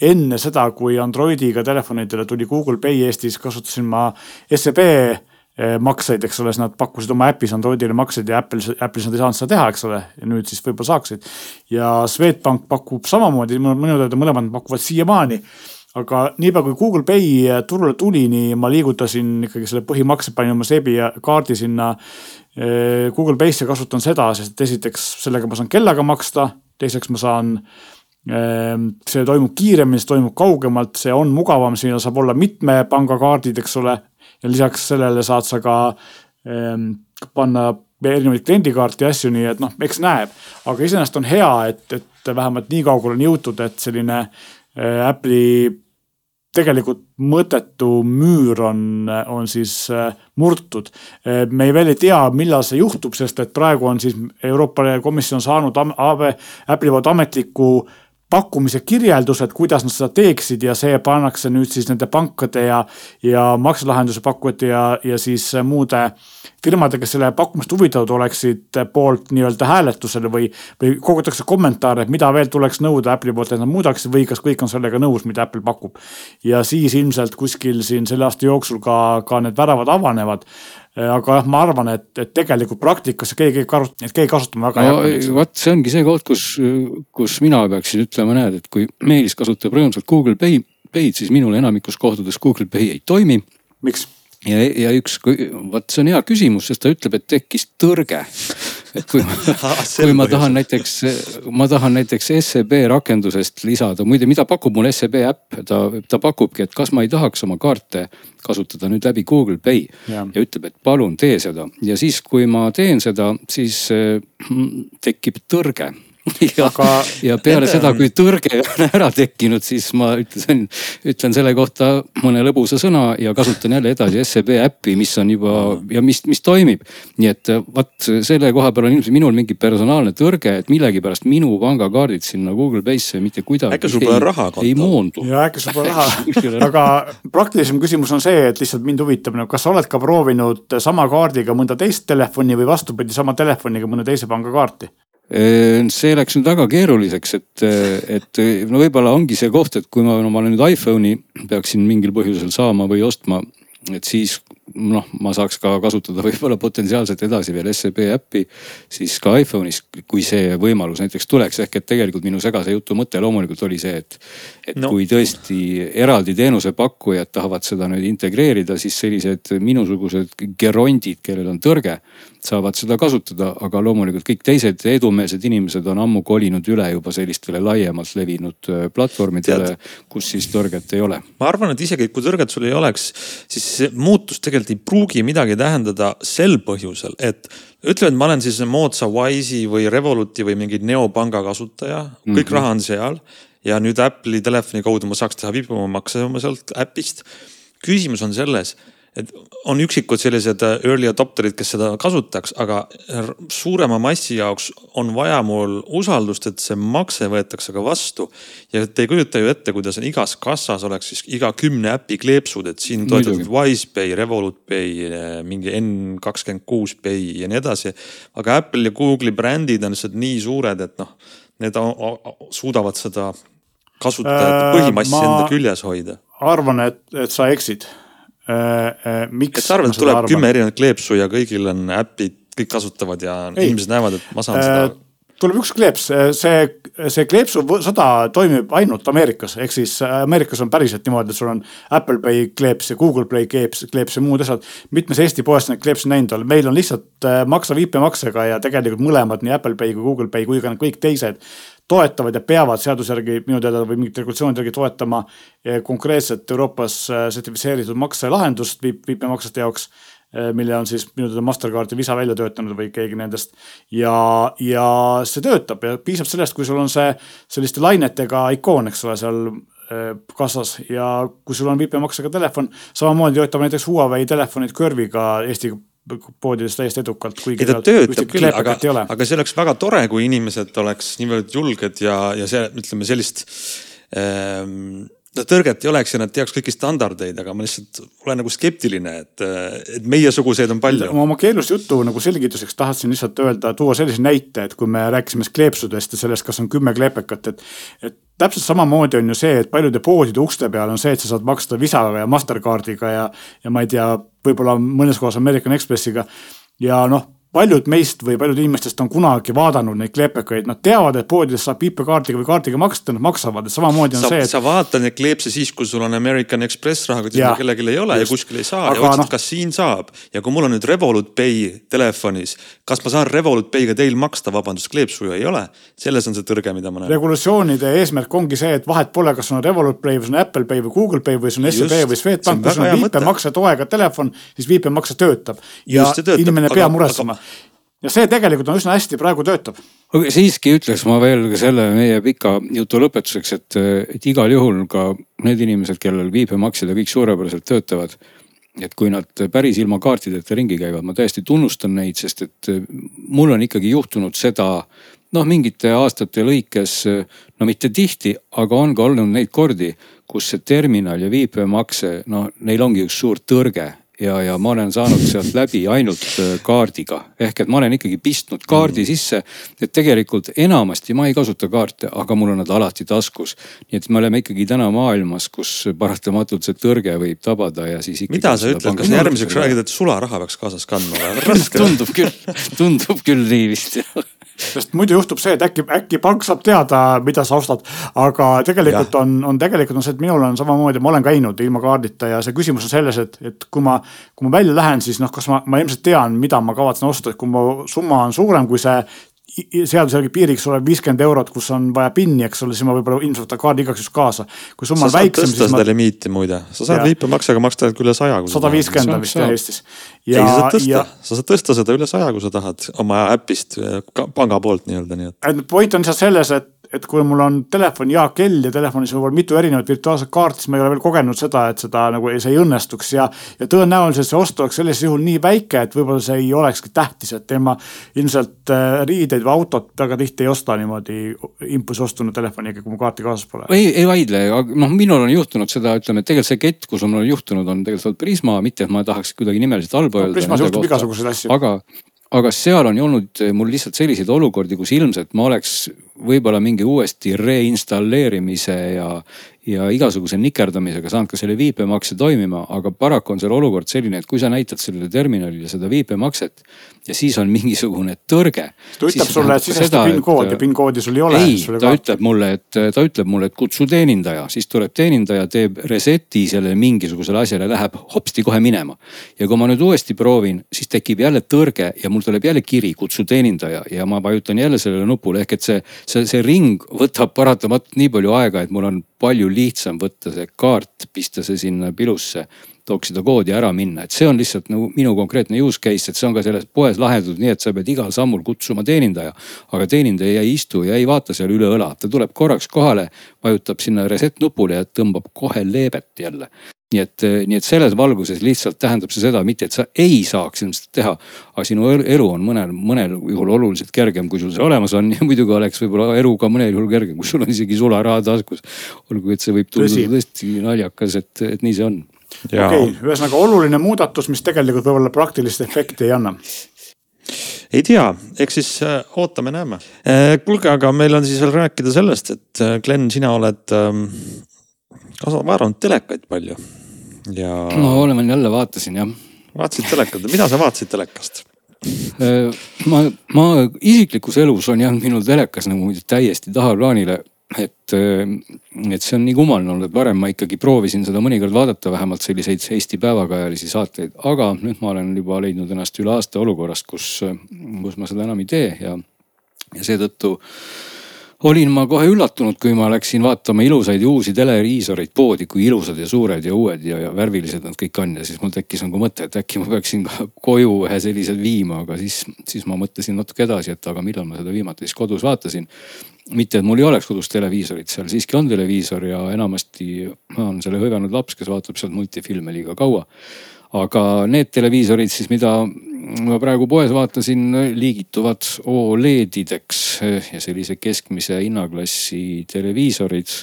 enne seda, kui Androidiga telefonidele tuli Google Pay Eestis, kasutasin ma SEB eh, makseid, eks ole, siis nad pakkusid oma äpis Androidile makseid ja Apple'is, Apple'is nad ei saanud seda teha, eks ole. ja nüüd siis võib-olla saaksid. ja Swedbank pakub samamoodi, minu teada mõlemad pakuvad siiamaani aga niipea kui Google Pay turule tuli, nii ma liigutasin ikkagi selle põhimakse, panin oma seebi kaardi sinna eh, Google Pay'sse, kasutan seda, sest esiteks sellega ma saan kellaga maksta, teiseks ma saan eh, see toimub kiiremini, see toimub kaugemalt, see on mugavam, siin saab olla mitme panga kaardid, eks ole. ja lisaks sellele saad sa ka eh, panna erinevaid kliendikaarte ja asju, nii et noh, eks näeb. aga iseenesest on hea, et, et vähemalt nii kaugele on jõutud, et selline Apple'i tegelikult mõttetu müür on, on siis äh, murtud. Äh, me ei veel ei tea, millal see juhtub, sest et praegu on siis Euroopa Komisjon saanud Apple'i poolt ametliku pakkumise kirjeldused, kuidas nad seda teeksid ja see pannakse nüüd siis nende pankade ja, ja makselahenduse pakkujate ja, ja siis muude firmade, kes selle pakkumist huvitatud oleksid, poolt nii-öelda hääletusele või, või kogutakse kommentaare, et mida veel tuleks nõuda Apple'i poolt, et nad muudaksid või kas kõik on sellega nõus, mida Apple pakub. ja siis ilmselt kuskil siin selle aasta jooksul ka, ka need väravad avanevad aga jah, ma arvan, et, et tegelikult praktikas keegi, keegi kasutama väga no, ei hakka. vot see ongi see koht, kus, kus mina peaksin ütlema, näed, et kui Meelis kasutab rõõmsalt Google Pay, Pay'd, siis minul enamikus kohtades Google Pay ei toimi. miks? ja, ja üks, vot see on hea küsimus, sest ta ütleb, et tekkis tõrge. <laughs> kui ma <laughs> kui ma tahan näiteks, ma tahan näiteks SEB rakendusest lisada, muide, mida pakub mulle SEB äpp, ta, ta pakubki, et kas ma ei tahaks oma kaarte kasutada nüüd läbi Google Pay ja, ja ütleb, et palun tee seda. Ja siis, kui ma teen seda, siis mm, tekib tõrge <laughs> ja aga..., ja peale seda, kui tõrge <laughs> on ära tekkinud, siis ma ütlesin, ütlen selle kohta mõne lõbusa sõna ja kasutan jälle edasi SEB äppi, mis on juba ja mis, mis toimib. nii et vot selle koha peal on ilmselt minul mingi personaalne tõrge, et millegipärast minu pangakaardid sinna Google Pay'sse mitte kuidagi. äkki sul pole raha konto? ei moondu. ja äkki sul pole <laughs> raha aga praktilisem küsimus on see, et lihtsalt mind huvitab nagu, kas sa oled ka proovinud sama kaardiga mõnda teist telefoni või vastupidi, sama telefoniga mõne teise panga kaarti? See läks nüüd väga keeruliseks, et, et no võib-olla ongi see koht, et kui ma, no ma nüüd iPhone'i peaksin mingil põhjusel saama või ostma, et siis noh, ma saaks ka kasutada <laughs> võib-olla potentsiaalselt edasi veel SEB äppi siis ka iPhone'is, kui see võimalus näiteks tuleks. ehk et tegelikult minu segase jutu mõte loomulikult oli see, et, et no. kui tõesti eraldi teenusepakkujad tahavad seda nüüd integreerida, siis sellised minusugused gerondid, kellel on tõrge, saavad seda kasutada, aga loomulikult kõik teised edumeelsed inimesed on ammu kolinud üle juba sellistele laiemalt levinud äh, platvormidele, kus siis tõrget ei ole. ma arvan, et isegi kui tõrget sul ei oleks, siis muutus tegelikult tegelikult ei pruugi midagi tähendada sel põhjusel, et ütleme, et ma olen siis moodsa Wise'i või Revoluti või mingi neopanga kasutaja, kõik mm -hmm. raha on seal ja nüüd Apple'i telefoni kaudu ma saaks teha viibimamakse oma sealt äpist. küsimus on selles et on üksikud sellised äh, early adopter'id, kes seda kasutaks, aga suurema massi jaoks on vaja mul usaldust, et see makse võetakse ka vastu. ja te ei kujuta ju ette, kuidas on igas kassas oleks siis iga kümne äpi kleepsud, et siin toetatud Wisepay, Revolut Pay, äh, mingi N kakskümmend kuus Pay ja nii edasi. aga Apple ja Google'i brändid on lihtsalt nii suured, et noh, need suudavad seda kasutajate äh, põhimassi ma... enda küljes hoida. arvan, et, et sa eksid Äh, äh, miks. et sa arvad, et tuleb arvan? kümme erinevat kleepsu ja kõigil on äpid, kõik kasutavad ja ei. inimesed näevad, et ma saan äh, seda tuleb üks kleeps, see, see kleepsusõda toimib ainult Ameerikas, ehk siis Ameerikas on päriselt niimoodi, et sul on Apple Pay kleeps ja Google Play kleeps, kleeps ja muud asjad. mitmes Eesti poes neid kleepse näinud olen, meil on lihtsalt maksa viipemaksega ja tegelikult mõlemad, nii Apple Pay kui Google Pay kui ka kõik teised toetavad ja peavad seaduse järgi minu teada või mingite regulatsioonide järgi toetama eh, konkreetset Euroopas eh, sertifitseeritud makselahendust viip, viipemaksete jaoks eh, mille on siis minu teada Mastercard ja Visa välja töötanud või keegi nendest. ja, ja see töötab ja piisab sellest, kui sul on see selliste lainetega ikoon, eks ole, seal kassas ja kui sul on viipemaksega telefon, samamoodi töötab näiteks Huawei telefonid Curve'iga Eesti poodides täiesti edukalt. ei ta töötab küll, aga, aga see oleks väga tore, kui inimesed oleks niivõrd julged ja, ja see, ütleme sellist ähm, tõrget ei oleks ja nad teaks kõiki standardeid, aga ma lihtsalt olen nagu skeptiline, et, et meiesuguseid on palju. ma oma keelust juttu nagu selgituseks tahtsin lihtsalt öelda, tuua sellise näite, et kui me rääkisime kleepsudest ja sellest, kas on kümme kleepekat, et, et täpselt samamoodi on ju see, et paljude poodide ukste peal on see, et sa saad maksta Visaga ja Mastercardiga ja, ja ma ei tea, võib-olla mõnes kohas American Expressiga. ja noh, paljud meist või paljud inimestest on kunagi vaadanud neid kleepekaid, nad teavad, et poodides saab viipekaardiga või kaardiga maksta, nad maksavad, et samamoodi on sa, see et.... sa vaatad neid kleepse siis, kui sul on American Express rahakotis, kellelgi ei ole just. ja kuskil ei saa Aga ja otsid no., kas siin saab. ja kui mul on nüüd Revolut Pay telefonis, kas ma saan Revolut Pay'ga teil maksta, vabandust, kleepsu ju ei ole. selles on see tõrge, mida ma näen. regulatsioonide eesmärk ongi see, et vahet pole, kas sul on Revolut Pay või sul on Apple Pay või Google Pay või sul on SEB või Swedbank, kui sul on viipemakse toega telefon, siis viipemakse töötab. ja inimene ei pea muretsema ja see tegelikult on üsna hästi praegu töötab. aga siiski ütleks ma veel selle meie pika jutu lõpetuseks, et, et igal juhul ka need inimesed, kellel viibemaksed ja kõik suurepäraselt töötavad. et kui nad päris ilma kaartideta ringi käivad, ma täiesti tunnustan neid, sest et mul on ikkagi juhtunud seda noh, mingite aastate lõikes, no mitte tihti, aga on ka olnud neid kordi, kus see terminal ja viipemakse, no neil ongi üks suur tõrge ja, ja ma olen saanud sealt läbi ainult äh, kaardiga. ehk et ma olen ikkagi pistnud kaardi mm. sisse. et tegelikult enamasti ma ei kasuta kaarte, aga mul on nad alati taskus. nii et me oleme ikkagi täna maailmas, kus paratamatult see tõrge võib tabada ja siis. mida sa ütled, kas järgmiseks räägid, et sularaha peaks kaasas kandma või? <laughs> tundub küll, tundub küll nii vist sest muidu juhtub see, et äkki, äkki pank saab teada, mida sa ostad. aga tegelikult ja. on, on tegelikult on see, et minul on samamoodi, ma olen käinud ilma kaardita ja see küsimus on selles, et, et kui ma, kui ma välja lähen, siis noh, kas ma, ma ilmselt tean, mida ma kavatsen osta, et kui mu summa on suurem kui see seaduse järgi piiriks olev viiskümmend eurot, kus on vaja PIN-i, eks ole, siis ma võib-olla ilmselt võtan kaardi igaks juhuks kaasa. kui summa on väiksem. tõsta seda ma... limiiti muide, sa saad viipemaksega maksta üle saja. sada viiskümmend on vist jah Eestis. ei, sa saad tõsta ja..., sa saad tõsta seda üle saja, kui sa tahad oma äpist, panga poolt nii-öelda, nii et. point on lihtsalt selles, et et kui mul on telefon ja kell ja telefonis võib olla mitu erinevat virtuaalset kaarti, siis ma ei ole veel kogenud seda, et seda nagu see ei õnnestuks ja. ja tõenäoliselt see ost oleks sellisel juhul nii väike, et võib-olla see ei olekski tähtis, et tema ilmselt äh, riideid või autot väga tihti ei osta niimoodi impulsostuna telefoniga, kui mul kaarti kaasas pole. ei, ei vaidle, noh, minul on juhtunud seda, ütleme, et tegelikult see kett, kus mul on juhtunud, on tegelikult Prisma, mitte et ma tahaks kuidagi nimeliselt halba öelda no,. Prismas juhtub igasuguseid asju. aga aga seal on olnud mul lihtsalt selliseid olukordi, kus ilmselt ma oleks võib-olla mingi uuesti reinstalleerimise ja, ja igasuguse nikerdamisega saanud ka selle viipemakse toimima, aga paraku on seal olukord selline, et kui sa näitad sellele terminalile seda viipemakset ja siis on mingisugune tõrge. ta ütleb sulle, et sisesta PIN kood ja PIN koodi sul ei ole. ei, ta ka... ütleb mulle, et ta ütleb mulle, et kutsu teenindaja, siis tuleb teenindaja, teeb reset'i sellele mingisugusele asjale, läheb hopsti kohe minema. ja kui ma nüüd uuesti proovin, siis tekib jälle tõrge ja mul tuleb jälle kiri, kutsu teenindaja ja ma vajutan jälle sellele nupule ehk et see, see, see ring võtab paratamatult nii palju aega, et mul on palju lihtsam võtta see kaart, pista see sinna pilusse, tooks seda koodi ära minna, et see on lihtsalt nagu minu konkreetne use case, et see on ka selles poes lahendatud nii, et sa pead igal sammul kutsuma teenindaja. aga teenindaja ei istu ja ei vaata seal üle õla, ta tuleb korraks kohale, vajutab sinna reset nupule ja tõmbab kohe leebet jälle. Nii et, nii et selles valguses lihtsalt tähendab see seda, mitte et sa ei saaks ilmselt teha, aga sinu elu on mõnel, mõnel juhul oluliselt kergem, kui sul see olemas on. Ja muidugi oleks võib-olla elu ka mõnel juhul kergem, kui sul on isegi sularaha taskus. olgugi, et see võib tunduda tõesti naljakas, et, et nii see on okei okay,, ühesõnaga oluline muudatus, mis tegelikult võib-olla praktilist efekti ei anna ei tea, eks siis äh, ootame-näeme. Äh, kuulge, aga meil on siis veel rääkida sellest, et äh, Glen, sina oled ähm, vaadanud telekaid palju ja. no oleme jälle vaatasin jah. vaatasid telekat, mida sa vaatasid telekast? ma, ma isiklikus elus on jäänud minu telekas nagu täiesti tahaplaanile et, äh, et see on nii kummaline olnud, et varem ma ikkagi proovisin seda mõnikord vaadata, vähemalt selliseid Eesti päevakajalisi saateid, aga nüüd ma olen juba leidnud ennast üle aasta olukorrast, kus, kus ma seda enam ei tee ja, ja seetõttu olin ma kohe üllatunud, kui ma läksin vaatama ilusaid ja uusi televiisoreid poodi, kui ilusad ja suured ja uued ja, ja värvilised nad kõik on ja siis mul tekkis nagu mõte, et äkki ma peaksin ka koju ühe sellise viima, aga siis, siis ma mõtlesin natuke edasi, et aga millal ma seda viimati siis kodus vaatasin. Mitte, et mul ei oleks kodus televiisorit, seal siiski on televiisor ja enamasti on selle hõivanud laps, kes vaatab sealt multifilme liiga kaua. Aga need televiisorid siis, mida ma praegu poes vaatasin, liigituvad Oledideks ja sellise keskmise hinnaklassi televiisorid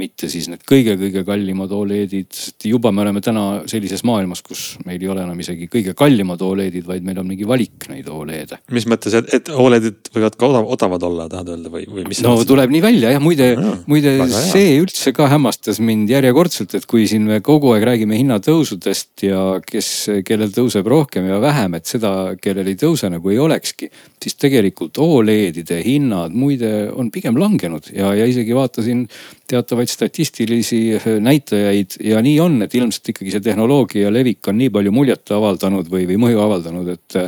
mitte siis need kõige-kõige kallimad Oledid, sest juba me oleme täna sellises maailmas, kus meil ei ole enam isegi kõige kallimad Oledid, vaid meil on mingi valik neid Olede. mis mõttes, et, et Oledid võivad ka odav, odavad olla, tahad öelda või, või mis? no tuleb nii välja jah, muide muide see üldse ka hämmastas mind järjekordselt, et kui siin me kogu aeg räägime hinnatõusudest ja kes, kellel tõuseb rohkem ja vähem, et seda, kellel ei tõuse nagu ei olekski. siis tegelikult Oledide hinnad muide on pigem langenud ja, ja isegi vaatasin teatavaid statistilisi eh, näitajaid ja nii on, et ilmselt ikkagi see tehnoloogia levik on nii palju muljet avaldanud või, või mõju avaldanud, et.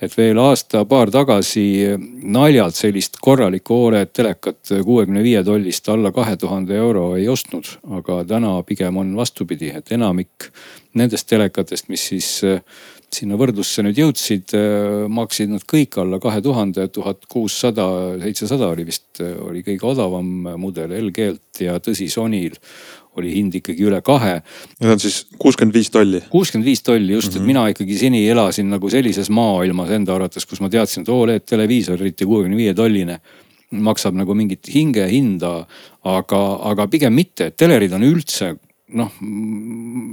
et veel aasta-paar tagasi naljalt sellist korralikku Oled telekat kuuekümne viie tollist alla kahe tuhande euro ei ostnud. aga täna pigem on vastupidi, et enamik nendest telekatest, mis siis sinna võrdlusse nüüd jõudsid, äh, maksid nad kõik alla kahe tuhande, tuhat kuussada, seitsesada oli vist, äh, oli kõige odavam mudel LG-lt ja tõsi, Sonyl oli hind ikkagi üle kahe. Need on siis kuuskümmend viis tolli? kuuskümmend viis tolli just mm, -hmm. et mhm. mina ikkagi seni elasin nagu sellises maailmas enda arvates, kus ma teadsin, et Oled televiisor, eriti kuuekümne viie tolline maksab nagu mingit hingehinda, aga, aga pigem mitte, et telerid on üldse noh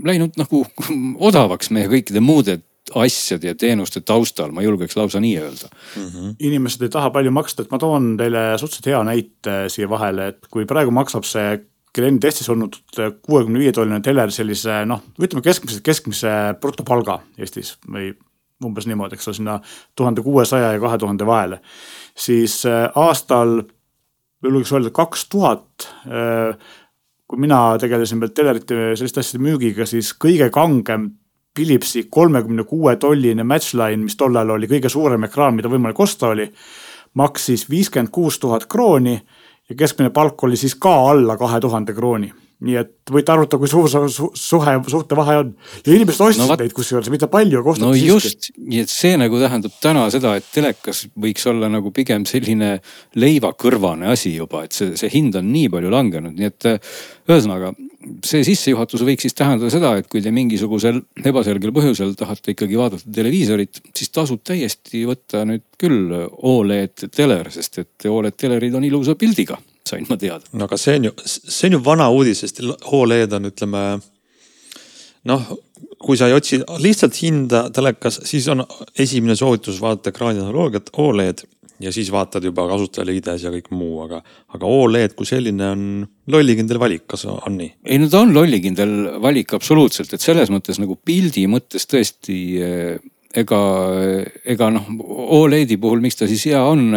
läinud nagu <laughs> odavaks meie kõikide muude asjade ja teenuste taustal, ma julgeks lausa nii öelda mm. -hmm. inimesed ei taha palju maksta, et ma toon teile suhteliselt hea näite siia vahele, et kui praegu maksab see klient Eestis olnud kuuekümne viie tolline teler sellise noh, ütleme keskmise, keskmise brutopalga Eestis või umbes niimoodi, eks ole, sinna tuhande kuuesaja ja kahe tuhande vahele. siis äh, aastal, julgeks öelda kaks tuhat, äh, kui mina tegelesin veel telerite selliste asjade müügiga, siis kõige kangem Philipsi kolmekümne kuue tolline matchline, mis tol ajal oli kõige suurem ekraan, mida võimalik osta oli, maksis viiskümmend kuus tuhat krooni ja keskmine palk oli siis ka alla kahe tuhande krooni nii et võite arvutada, kui suur see su suhe, suhtevahe on. ja inimesed ostsid no, neid kusjuures, mitte palju, aga osteti no siiski. nii et see nagu tähendab täna seda, et telekas võiks olla nagu pigem selline leivakõrvane asi juba, et see, see hind on nii palju langenud, nii et ühesõnaga see sissejuhatus võiks siis tähendada seda, et kui te mingisugusel ebaselgel põhjusel tahate ikkagi vaadata televiisorit, siis tasub täiesti võtta nüüd küll Oled teler, sest et Oled telerid on ilusa pildiga sain ma teada. no aga see on ju, see on ju vana uudis, sest HLE-d on, ütleme noh, kui sa ei otsi lihtsalt hinda telekas, siis on esimene soovitus vaadata ekraani tehnoloogiat Oled ja siis vaatad juba kasutajaliides ja kõik muu, aga, aga Oled kui selline on lollikindel valik, kas on nii? ei no ta on lollikindel valik absoluutselt, et selles mõttes nagu pildi mõttes tõesti eh, ega, ega noh, Oledi puhul, miks ta siis hea on,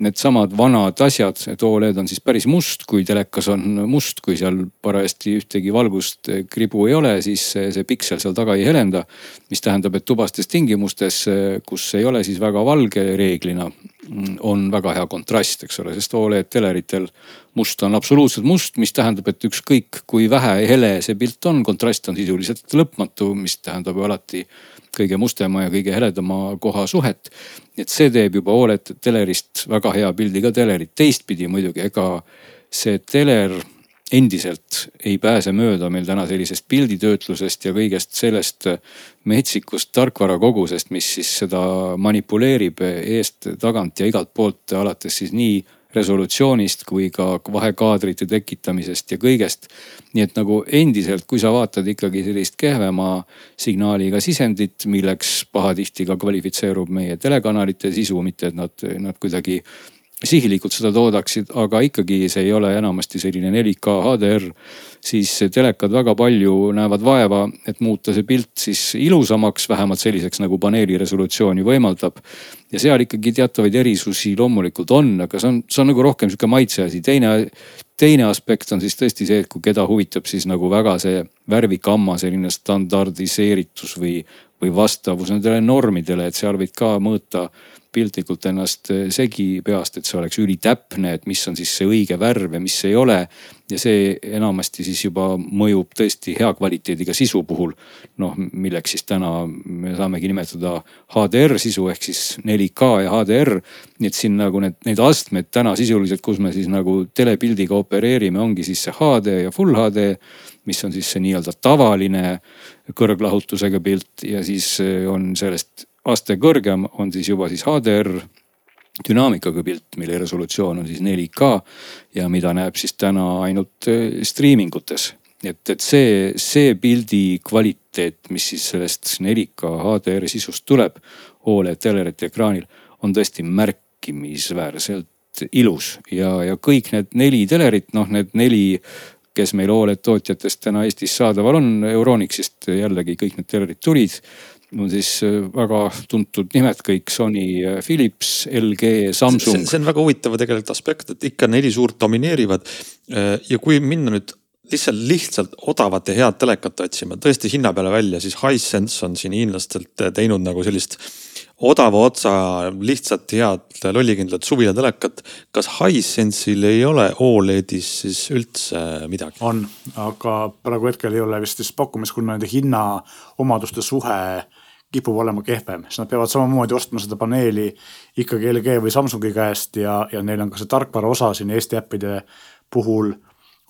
needsamad vanad asjad, et Oled on siis päris must, kui telekas on must, kui seal parajasti ühtegi valgust kribu ei ole, siis see, piksel seal taga ei helenda. mis tähendab, et tubastes tingimustes, kus ei ole siis väga valge reeglina, on väga hea kontrast, eks ole, sest Oled teleritel must on absoluutselt must, mis tähendab, et ükskõik kui vähe hele see pilt on, kontrast on sisuliselt lõpmatu, mis tähendab ju alati kõige mustema ja kõige heledama koha suhet. et see teeb juba Oled telerist väga hea pildi ka telerit. teistpidi muidugi, ega see teler endiselt ei pääse mööda meil täna sellisest pilditöötlusest ja kõigest sellest metsikust tarkvarakogusest, mis siis seda manipuleerib eest, tagant ja igalt poolt alates siis nii resolutsioonist kui ka vahekaadrite tekitamisest ja kõigest. nii et nagu endiselt, kui sa vaatad ikkagi sellist kehvema signaaliga sisendit, milleks pahatihti ka kvalifitseerub meie telekanalite sisu, mitte et nad, nad kuidagi sihilikult seda toodaksid, aga ikkagi see ei ole enamasti selline 4K HDR. siis telekad väga palju näevad vaeva, et muuta see pilt siis ilusamaks, vähemalt selliseks nagu paneeli resolutsiooni võimaldab. ja seal ikkagi teatavaid erisusi loomulikult on, aga see on, see on nagu rohkem sihuke maitse asi. teine, teine aspekt on siis tõesti see, et kui keda huvitab siis nagu väga see värvikamma selline standardiseeritus või, või vastavus nendele normidele, et seal võid ka mõõta piltlikult ennast segi peast, et see oleks ülitäpne, et mis on siis see õige värv ja mis ei ole. ja see enamasti siis juba mõjub tõesti hea kvaliteediga sisu puhul. noh, milleks siis täna me saamegi nimetada HDR sisu ehk siis 4K ja HDR. nii et siin nagu need, neid astmeid täna sisuliselt, kus me siis nagu telepildiga opereerime, ongi siis see HD ja full HD mis on siis see nii-öelda tavaline kõrglahutusega pilt ja siis on sellest aste kõrgem on siis juba siis HDR dünaamikaga pilt, mille resolutsioon on siis 4K ja mida näeb siis täna ainult eh, striimingutes. et, et see, see pildi kvaliteet, mis siis sellest 4K HDR sisust tuleb Oled telerite ekraanil, on tõesti märkimisväärselt ilus ja, ja kõik need neli telerit, noh, need neli kes meil Oled tootjatest täna Eestis saadaval on, Euronixist jällegi kõik need telerid tulid no siis äh, väga tuntud nimed kõik Sony, äh, Philips, LG, Samsung. see on väga huvitav tegelikult aspekt, et ikka neli suurt domineerivad. Äh, ja kui minna nüüd lihtsalt, lihtsalt odavat ja head telekat otsima, tõesti hinna peale välja, siis Hisense on siin hiinlastelt teinud nagu sellist odava otsa lihtsalt head lollikindlat suvilatelekat. kas Hisense'il ei ole Oledis siis üldse midagi? on, aga praegu hetkel ei ole vist siis pakkumist, kuna nende hinnaomaduste suhe kipub olema kehvem, siis nad peavad samamoodi ostma seda paneeli ikkagi LG või Samsungi käest ja, ja neil on ka see tarkvara osa siin Eesti äppide puhul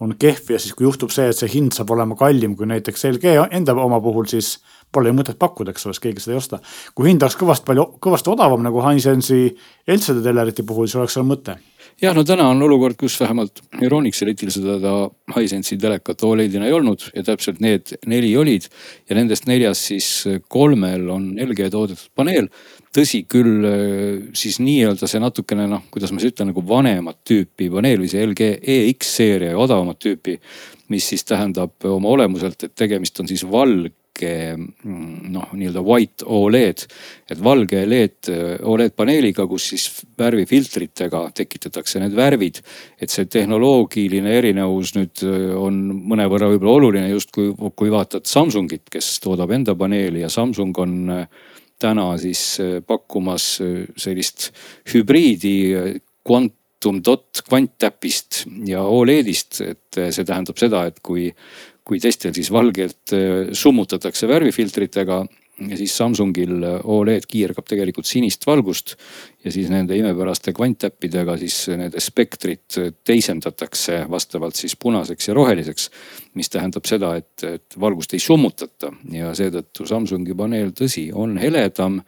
on kehv ja siis, kui juhtub see, et see hind saab olema kallim kui näiteks LG enda oma puhul, siis pole ju mõtet pakkuda, eks ole, sest keegi seda ei osta. kui hind oleks kõvasti palju, kõvasti odavam nagu Hisensi LCD telerite puhul, siis oleks seal mõte jah, no täna on olukord, kus vähemalt Euronixi letil seda Hisense'i telekat Oledina ei olnud ja täpselt need neli olid. ja nendest neljast siis kolmel on LG toodetud paneel. Tõsi küll, siis nii-öelda see natukene noh, kuidas ma siis ütlen nagu vanemat tüüpi paneel või see LG EX seeria ja odavamat tüüpi mis siis tähendab oma olemuselt, et tegemist on siis valge mm, noh, nii-öelda white Oled. et valge LED, Oled paneeliga, kus siis värvifiltritega tekitatakse need värvid. et see tehnoloogiline erinevus nüüd äh, on mõnevõrra võib-olla oluline justkui, kui vaatad Samsungit, kes toodab enda paneeli ja Samsung on äh, täna siis äh, pakkumas sellist hübriidi kvant Quantum Dot kvanttäpist ja Oledist, et see tähendab seda, et kui, kui testil siis valgelt summutatakse värvifiltritega ja siis Samsungil Oled kiirgab tegelikult sinist valgust ja siis nende imepäraste kvanttäppidega siis nende spektrit teisendatakse vastavalt siis punaseks ja roheliseks. mis tähendab seda, et, et valgust ei summutata ja seetõttu Samsungi paneel, tõsi, on heledam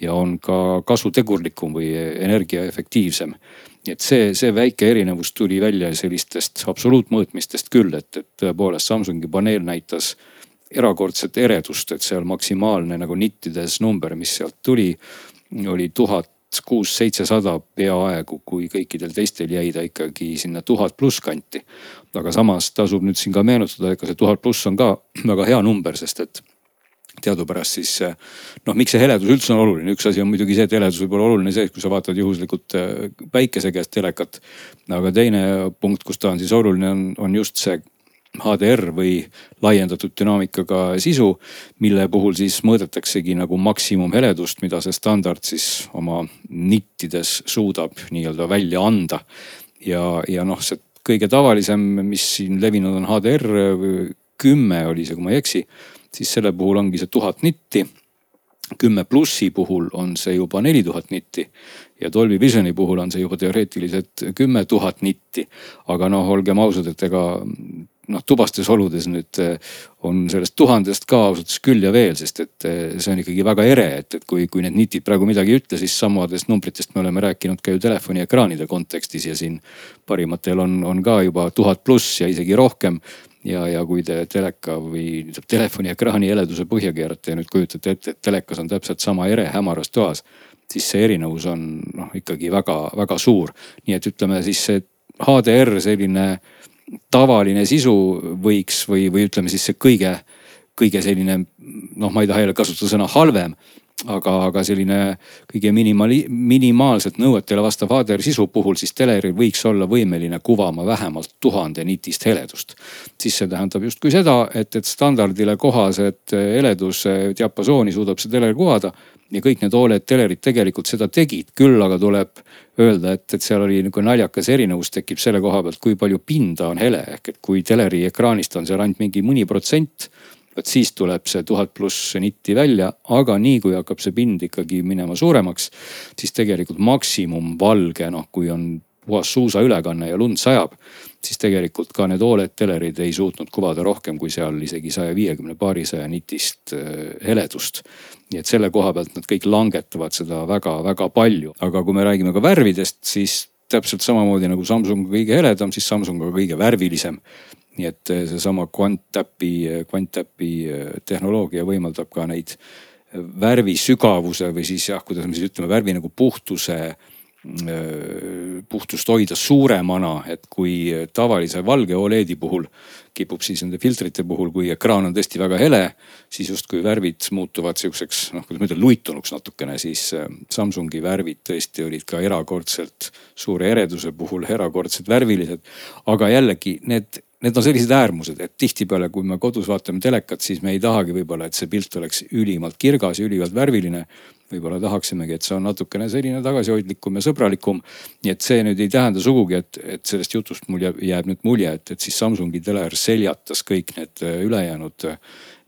ja on ka kasutegurlikum või energiaefektiivsem nii et see, see väike erinevus tuli välja sellistest absoluutmõõtmistest küll, et, et tõepoolest Samsungi paneel näitas erakordset eredust, et seal maksimaalne nagu nittides number, mis sealt tuli, oli tuhat kuus, seitsesada peaaegu, kui kõikidel teistel jäi ta ikkagi sinna tuhat pluss kanti. aga samas tasub nüüd siin ka meenutada, ega see tuhat pluss on ka väga hea number, sest et teadupärast siis noh, miks see heledus üldse on oluline, üks asi on muidugi see, et heledus võib olla oluline see, kui sa vaatad juhuslikult äh, päikese käest telekat. aga teine punkt, kus ta on siis oluline, on, on just see HDR või laiendatud dünaamikaga sisu, mille puhul siis mõõdetaksegi nagu maksimumheledust, mida see standard siis oma nittides suudab nii-öelda välja anda. ja, ja noh, see kõige tavalisem, mis siin levinud on HDR kümme oli see, kui ma ei eksi siis selle puhul ongi see tuhat nitti. kümme plussi puhul on see juba neli tuhat nitti ja Dolby Visioni puhul on see juba teoreetiliselt kümme tuhat nitti. aga noh, olgem ausad, et ega noh, tubastes oludes nüüd eh, on sellest tuhandest ka ausalt öeldes küll ja veel, sest et eh, see on ikkagi väga ere, et, et kui, kui need nitid praegu midagi ei ütle, siis samadest numbritest me oleme rääkinud ka ju telefoniekraanide kontekstis ja siin parimatel on, on ka juba tuhat pluss ja isegi rohkem ja, ja kui te teleka või telefoniekraani heleduse põhja keerate ja nüüd kujutate ette, et telekas on täpselt sama ere hämaras toas, siis see erinevus on noh, ikkagi väga-väga suur. nii et ütleme siis see HDR selline tavaline sisu võiks või, või ütleme siis see kõige, kõige selline noh, ma ei taha jälle kasutada sõna halvem aga, aga selline kõige minimali-, minimaalselt nõuetele vastav HDR sisu puhul siis teleril võiks olla võimeline kuvama vähemalt tuhande nitist heledust. siis see tähendab justkui seda, et, et standardile kohaselt heleduse diapasooni suudab see teler kuvada ja kõik need Oled telerid tegelikult seda tegid, küll aga tuleb öelda, et, et seal oli niisugune naljakas erinevus tekib selle koha pealt, kui palju pinda on hele. Ehk et kui teleri ekraanist on seal ainult mingi mõni protsent vot siis tuleb see tuhat pluss nitti välja, aga nii kui hakkab see pind ikkagi minema suuremaks, siis tegelikult maksimumvalge, noh, kui on puhas suusaülekanne ja lund sajab, siis tegelikult ka need Oled telerid ei suutnud kuvada rohkem kui seal isegi saja viiekümne, paarisaja nitist äh, heledust. nii et selle koha pealt nad kõik langetavad seda väga-väga palju, aga kui me räägime ka värvidest, siis täpselt samamoodi nagu Samsung kõige heledam, siis Samsung ka kõige värvilisem nii et eh, seesama kvanttäpi, eh, kvanttäpi eh, tehnoloogia võimaldab ka neid värvisügavuse või siis jah, kuidas me siis ütleme, värvi nagu puhtuse puhtust hoida suuremana, et kui tavalise valge Oledi puhul kipub siis nende filtrite puhul, kui ekraan on tõesti väga hele, siis justkui värvid muutuvad sihukeseks noh, kuidas ma ütlen, luitunuks natukene, siis Samsungi värvid tõesti olid ka erakordselt suure ereduse puhul erakordselt värvilised. aga jällegi need need on sellised äärmused, et tihtipeale, kui me kodus vaatame telekat, siis me ei tahagi võib-olla, et see pilt oleks ülimalt kirgas ja ülimalt värviline. Võib-olla tahaksimegi, et see on natukene selline tagasihoidlikum ja sõbralikum. nii et see nüüd ei tähenda sugugi, et, et sellest jutust mul jääb, jääb nüüd mulje, et, et siis Samsungi teler seljatas kõik need äh, ülejäänud äh,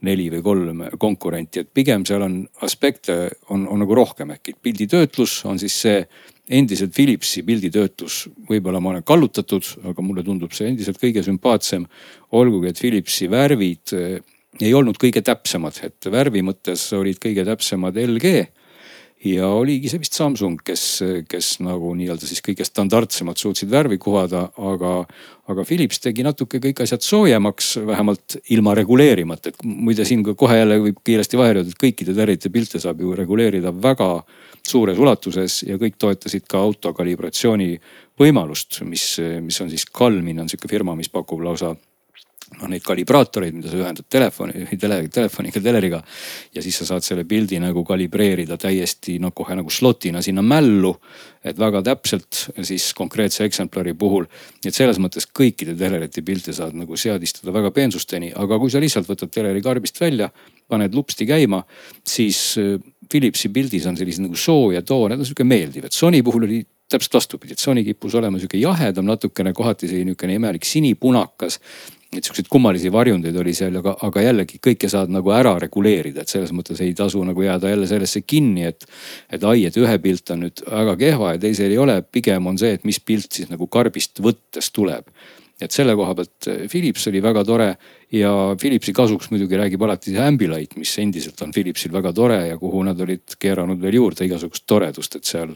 neli või kolm konkurenti, et pigem seal on aspekte on, on nagu rohkem ehk pilditöötlus on siis see endiselt Philipsi pilditöötlus, võib-olla ma olen kallutatud, aga mulle tundub see endiselt kõige sümpaatsem. olgugi, et Philipsi värvid eh, ei olnud kõige täpsemad, et värvi mõttes olid kõige täpsemad LG ja oligi see vist Samsung, kes, kes nagu nii-öelda siis kõige standardsemalt suutsid värvi kuvada, aga, aga Philips tegi natuke kõik asjad soojemaks, vähemalt ilma reguleerimata, et muide siin kohe jälle võib kiiresti vahele öelda, et kõikide tärite pilte saab ju reguleerida väga suures ulatuses ja kõik toetasid ka autokalibratsiooni võimalust, mis, mis on siis Kalmin on sihuke firma, mis pakub lausa noh, neid kalibraatoreid, mida sa ühendad telefoni, tele, telefoniga, teleriga. ja siis sa saad selle pildi nagu kalibreerida täiesti noh, kohe nagu slot'ina sinna mällu. et väga täpselt siis konkreetse eksemplari puhul. et selles mõttes kõikide telerite pilte saad nagu seadistada väga peensusteni, aga kui sa lihtsalt võtad teleri karbist välja, paned lupsti käima, siis äh, Philipsi pildis on sellised nagu sooja toon, need on sihuke meeldiv, et Sony puhul oli täpselt vastupidi, et Sony kippus olema sihuke jahedam, natukene kohati selline niisugune imelik sinipunakas et siukseid kummalisi varjundeid oli seal, aga, aga jällegi kõike saad nagu ära reguleerida, et selles mõttes ei tasu nagu jääda jälle sellesse kinni, et. et ai, et ühe pilt on nüüd väga kehva ja teisel ei ole, pigem on see, et mis pilt siis nagu karbist võttes tuleb. Et selle koha pealt äh, Philips oli väga tore ja Philipsi kasuks muidugi räägib alati see Ambilight, mis endiselt on Philipsil väga tore ja kuhu nad olid keeranud veel juurde igasugust toredust, et seal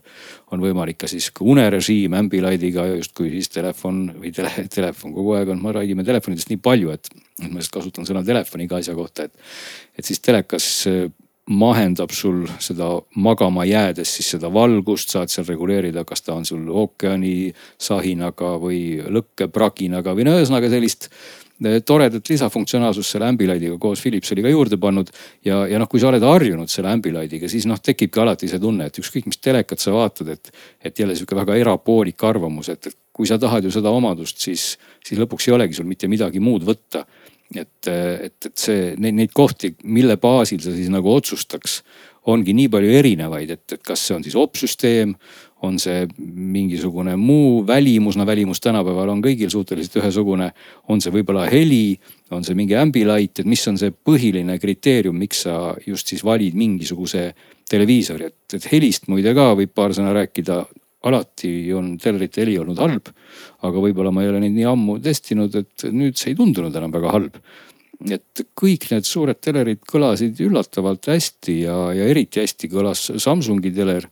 on võimalik ka siis unerežiim Ambilightiga justkui siis telefon või tele, telefon kogu aeg on, me räägime telefonidest nii palju, et, et ma lihtsalt kasutan sõna telefon iga asja kohta, et. et siis telekas äh, mahendab sul seda magama jäädes siis seda valgust, saad seal reguleerida, kas ta on sul ookeani sahinaga või lõkkepraginaga või no ühesõnaga sellist eh, toredat lisafunktsionaalsust selle Ambilightiga koos Philips oli ka juurde pannud. ja, ja noh, kui sa oled harjunud selle Ambilightiga, siis noh, tekibki alati see tunne, et ükskõik mis telekat sa vaatad, et, et jälle sihuke väga erapoolik arvamus, et, et kui sa tahad ju seda omadust, siis, siis lõpuks ei olegi sul mitte midagi muud võtta et, et, et see, neid, neid kohti, mille baasil sa siis nagu otsustaks, ongi nii palju erinevaid, et, et kas see on siis opsüsteem, on see mingisugune muu välimus, no välimus tänapäeval on kõigil suhteliselt ühesugune. on see võib-olla heli, on see mingi ambilight, et mis on see põhiline kriteerium, miks sa just siis valid mingisuguse televiisori, et, et helist muide ka võib paar sõna rääkida alati on telerite heli olnud halb. aga võib-olla ma ei ole neid nii ammu testinud, et nüüd see ei tundunud enam väga halb. et kõik need suured telerid kõlasid üllatavalt hästi ja, ja eriti hästi kõlas Samsungi teler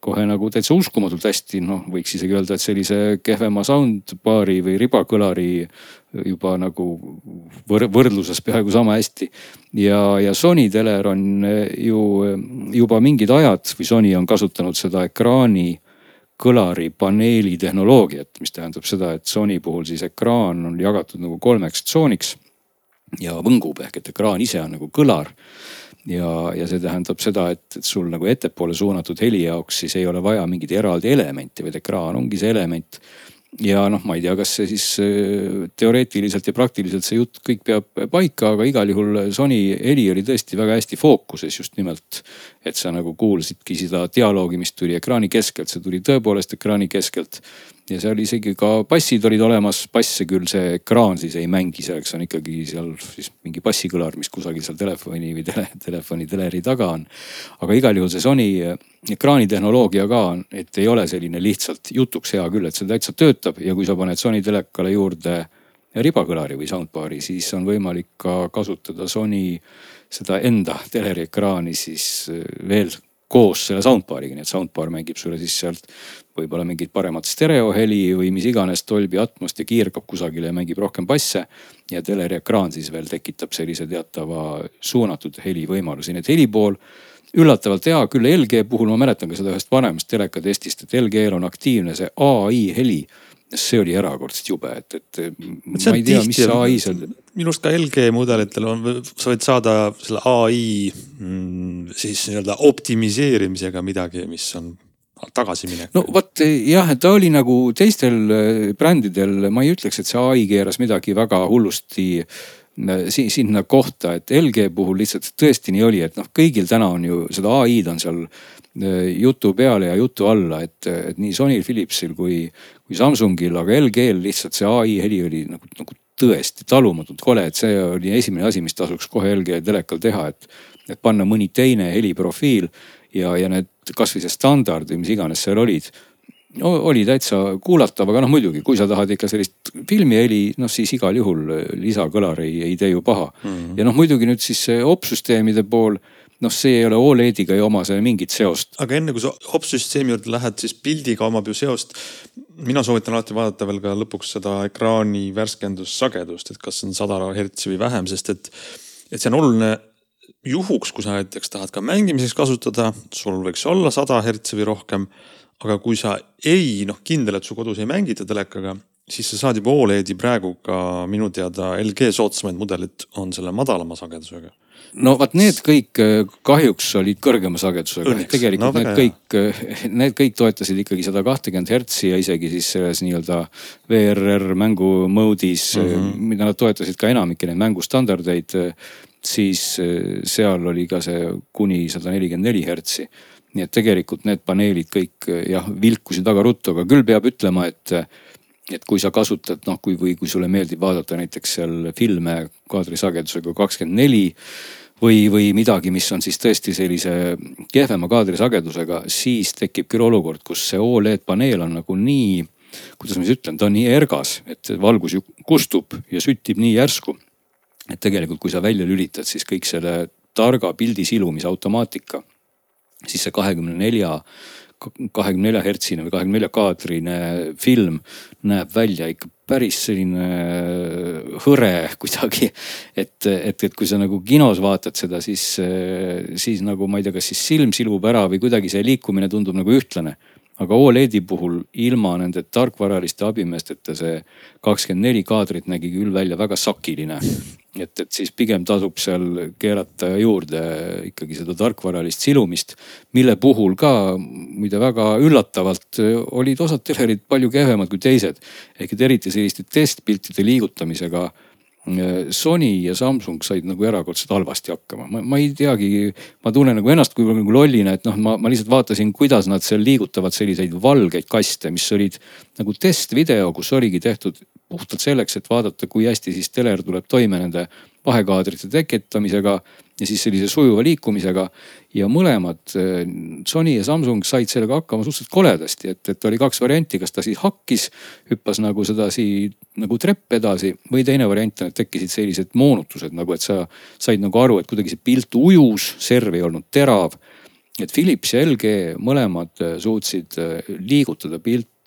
kohe nagu täitsa uskumatult hästi, noh, võiks isegi öelda, et sellise kehvema soundbar'i või ribakõlari juba nagu võr võrdluses peaaegu sama hästi. ja, ja Sony teler on ju juba mingid ajad või Sony on kasutanud seda ekraani kõlaripaneeli tehnoloogiat, mis tähendab seda, et Sony puhul siis ekraan on jagatud nagu kolmeks tsooniks ja võngub ehk et ekraan ise on nagu kõlar. ja, ja see tähendab seda, et, et sul nagu ettepoole suunatud heli jaoks siis ei ole vaja mingit eraldi elementi, vaid ekraan ongi see element ja noh, ma ei tea, kas see siis äh, teoreetiliselt ja praktiliselt see jutt kõik peab paika, aga igal juhul Sony heli oli tõesti väga hästi fookuses just nimelt. et sa nagu kuulsidki seda dialoogi, mis tuli ekraani keskelt, see tuli tõepoolest ekraani keskelt ja seal isegi ka bassid olid olemas, basse küll see ekraan siis ei mängi, selleks on ikkagi seal siis mingi bassikõlar, mis kusagil seal telefoni või tele, telefoni teleri taga on. aga igal juhul see Sony ekraanitehnoloogia ka, et ei ole selline lihtsalt jutuks hea küll, et see täitsa töötab ja kui sa paned Sony telekale juurde ribakõlari või soundbar'i, siis on võimalik ka kasutada Sony seda enda teleri ekraani siis veel koos selle soundbar'iga, nii et soundbar mängib sulle siis sealt võib-olla mingit paremat stereoheli või mis iganes Dolby Atmost ja kiirgab kusagile ja mängib rohkem basse. ja teleri ekraan siis veel tekitab sellise teatava suunatud helivõimalusi, nii et heli pool üllatavalt hea, küll LG puhul ma mäletan ka seda ühest vanemast telekatestist, et LG-l on aktiivne see ai heli see oli erakordselt jube, et, et ma ei tea, mis ai seal. minu arust ka LG mudelitel on, sa võid saada selle ai mm, siis nii-öelda optimiseerimisega midagi, mis on tagasiminek. no vot jah, et ta oli nagu teistel äh, brändidel, ma ei ütleks, et see ai keeras midagi väga hullusti äh, sinna kohta, et LG puhul lihtsalt tõesti nii oli, et noh, kõigil täna on ju seda ai-d on seal äh, jutu peale ja jutu alla, et, et nii Sonyl, Philipsil kui, kui Samsungil, aga LG-l lihtsalt see ai heli oli nagu, nagu tõesti talumatult kole, et see oli esimene asi, mis tasuks kohe LG telekal teha, et, et panna mõni teine heliprofiil ja, ja need kasvõi see standard või mis iganes seal olid no, oli täitsa kuulatav, aga noh, muidugi, kui sa tahad ikka sellist filmiheli, noh siis igal juhul lisakõlar ei, ei tee ju paha mm. -hmm. ja noh, muidugi nüüd siis see opsüsteemide pool noh, see ei ole Olediga ei oma seal mingit seost. aga enne kui sa opsüsteemi juurde lähed, siis pildiga omab ju seost. mina soovitan alati vaadata veel ka lõpuks seda ekraani värskendussagedust, et kas see on sada hertsi või vähem, sest et, et see on oluline juhuks, kui sa näiteks tahad ka mängimiseks kasutada, sul võiks olla sada hertsi või rohkem. aga kui sa ei, noh kindel, et su kodus ei mängita telekaga, siis sa saad juba Oledi praegu ka minu teada LG soodsamaid mudeleid on selle madalama sagedusega no vot, need kõik äh, kahjuks olid kõrgema sagedusega, tegelikult no, need kõik, äh, need kõik toetasid ikkagi sada kahtekümmet hertsi ja isegi siis selles nii-öelda VRR mängu mode'is mm, -hmm. mida nad toetasid ka enamike neid mängustandardeid. siis seal oli ka see kuni sada nelikümmend neli hertsi nii et tegelikult need paneelid kõik jah, vilkusid väga ruttu, aga küll peab ütlema, et et kui sa kasutad noh, kui, või kui sulle meeldib vaadata näiteks seal filme kaadrisagedusega kakskümmend neli või, või midagi, mis on siis tõesti sellise kehvema kaadrisagedusega, siis tekib küll olukord, kus see Oled paneel on nagu nii kuidas ma siis ütlen, ta on nii ergas, et valgus ju kustub ja süttib nii järsku. et tegelikult, kui sa välja lülitad, siis kõik selle targa pildi silumise automaatika, siis see kahekümne nelja kahekümne nelja hertsine või kahekümne nelja kaadrine film näeb välja ikka päris selline hõre <laughs> kuidagi. et, et, et kui sa nagu kinos vaatad seda, siis, siis nagu ma ei tea, kas siis silm silub ära või kuidagi see liikumine tundub nagu ühtlane aga Oledi puhul ilma nende tarkvaraliste abimeesteta see kakskümmend neli kaadrit nägi küll välja väga sakiline. Et, et siis pigem tasub seal keerata juurde ikkagi seda tarkvaralist silumist, mille puhul ka muide väga üllatavalt olid osad telerid palju kehvemad kui teised. ehk et eriti selliste testpiltide liigutamisega Sony ja Samsung said nagu erakordselt halvasti hakkama, ma, ma ei teagi, ma tunnen nagu ennast kui nagu lollina, et noh, ma, ma lihtsalt vaatasin, kuidas nad seal liigutavad selliseid valgeid kaste, mis olid nagu testvideo, kus oligi tehtud puhtalt selleks, et vaadata, kui hästi siis teler tuleb toime nende vahekaadrite tekitamisega ja siis sellise sujuva liikumisega. ja mõlemad eh, Sony ja Samsung said sellega hakkama suhteliselt koledasti, et, et oli kaks varianti, kas ta siis hakkis, hüppas nagu sedasi nagu trepp edasi või teine variant on, et tekkisid sellised moonutused nagu, et sa said nagu aru, et kuidagi see pilt ujus, serv ei olnud terav et Philips ja LG mõlemad suutsid eh, liigutada pilti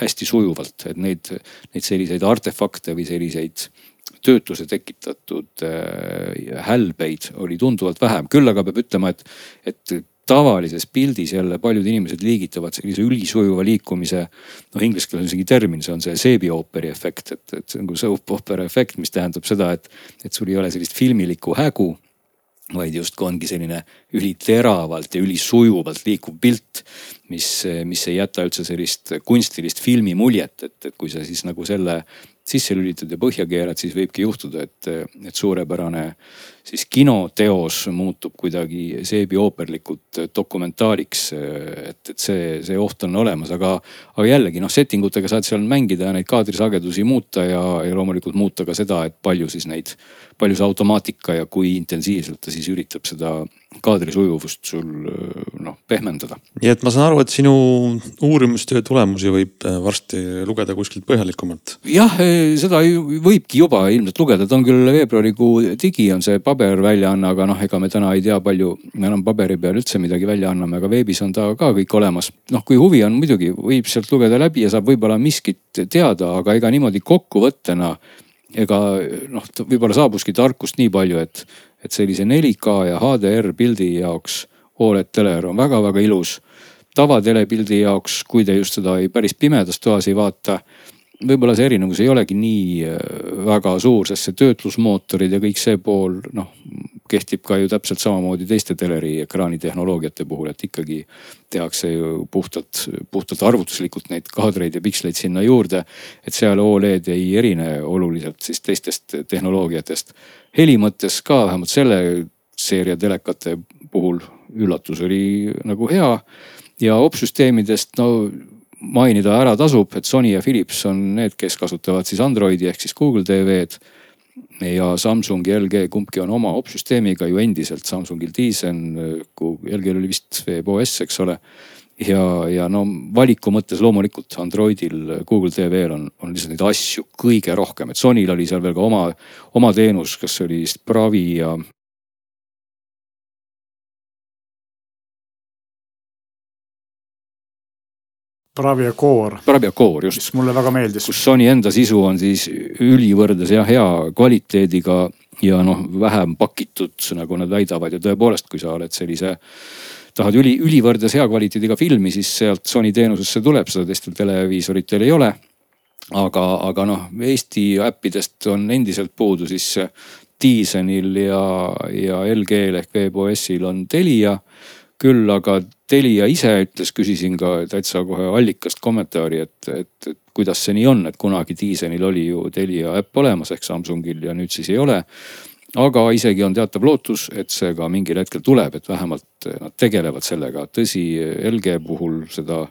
hästi sujuvalt, et neid, neid selliseid artefakte või selliseid töötuse tekitatud äh, hälbeid oli tunduvalt vähem, küll aga peab ütlema, et, et tavalises pildis jälle paljud inimesed liigitavad sellise ülisujuva liikumise. noh, inglise keeles on isegi termin, see on see seebiooperi efekt, et, et see on nagu soap opera efekt, mis tähendab seda, et, et sul ei ole sellist filmilikku hägu vaid justkui ongi selline üliteravalt ja ülisujuvalt liikuv pilt, mis, mis ei jäta üldse sellist kunstilist filmi muljet, et, et kui sa siis nagu selle sisse lülitad ja põhja keerad, siis võibki juhtuda, et, et suurepärane siis kinoteos muutub kuidagi seebiooperlikult dokumentaaliks. et, et see, see oht on olemas, aga, aga jällegi noh, setting utega saad seal mängida ja neid kaadrisagedusi muuta ja, ja loomulikult muuta ka seda, et palju siis neid, palju see automaatika ja kui intensiivselt ta siis üritab seda kaadri sujuvust sul noh pehmendada. nii et ma saan aru, et sinu uurimustöö tulemusi võib äh, varsti lugeda kuskilt põhjalikumalt. jah, äh, seda võibki juba ilmselt lugeda, ta on küll veebruarikuu digi on see paberväljaanne, aga noh, ega me täna ei tea, palju me enam paberi peal üldse midagi välja anname, aga veebis on ta ka kõik olemas. noh, kui huvi on, muidugi võib sealt lugeda läbi ja saab võib-olla miskit teada, aga ega niimoodi kokkuvõttena ega noh, võib-olla saabuski tarkust nii palju, et et sellise 4K ja HDR pildi jaoks Oled teler on väga-väga ilus. tavatelepildi jaoks, kui te just seda ei, päris pimedas toas ei vaata, võib-olla see erinevus ei olegi nii äh, väga suur, sest see töötlusmootorid ja kõik see pool noh kehtib ka ju täpselt samamoodi teiste teleri ekraanitehnoloogiate puhul, et ikkagi tehakse ju puhtalt, puhtalt arvutuslikult neid kaadreid ja piksleid sinna juurde. et seal Oled ei erine oluliselt siis teistest tehnoloogiatest. Heli mõttes ka vähemalt selle seeria telekate puhul üllatus oli nagu hea. ja opsüsteemidest no mainida ära tasub, et Sony ja Philips on need, kes kasutavad siis Androidi ehk siis Google TV-d ja Samsung ja LG kumbki on oma opsüsteemiga ju endiselt Samsungil Tizen, LG-l oli vist WebOS, eks ole. Ja, ja no valiku mõttes loomulikult Androidil, Google TV-l on, on lihtsalt neid asju kõige rohkem, et Sonyl oli seal veel ka oma, oma teenus, kas oli vist Bravi ja Bravia Core. Bravia Core, just. mis mulle väga meeldis. kus Sony enda sisu on siis ülivõrdes ja hea kvaliteediga ja noh, vähem pakitud, nagu nad väidavad ja tõepoolest, kui sa oled sellise tahad üli, ülivõrdes hea kvaliteediga filmi, siis sealt Sony teenusesse tuleb, seda teistel televiisoritel ei ole. aga, aga noh, Eesti äppidest on endiselt puudu siis Tizenil ja, ja LG-l ehk WebOS-il on Telia küll aga Telia ise ütles, küsisin ka täitsa kohe allikast kommentaari, et, et, et kuidas see nii on, et kunagi Tizenil oli ju Telia äpp olemas ehk Samsungil ja nüüd siis ei ole. Aga isegi on teatav lootus, et see ka mingil hetkel tuleb, et vähemalt nad tegelevad sellega. tõsi, LG puhul seda,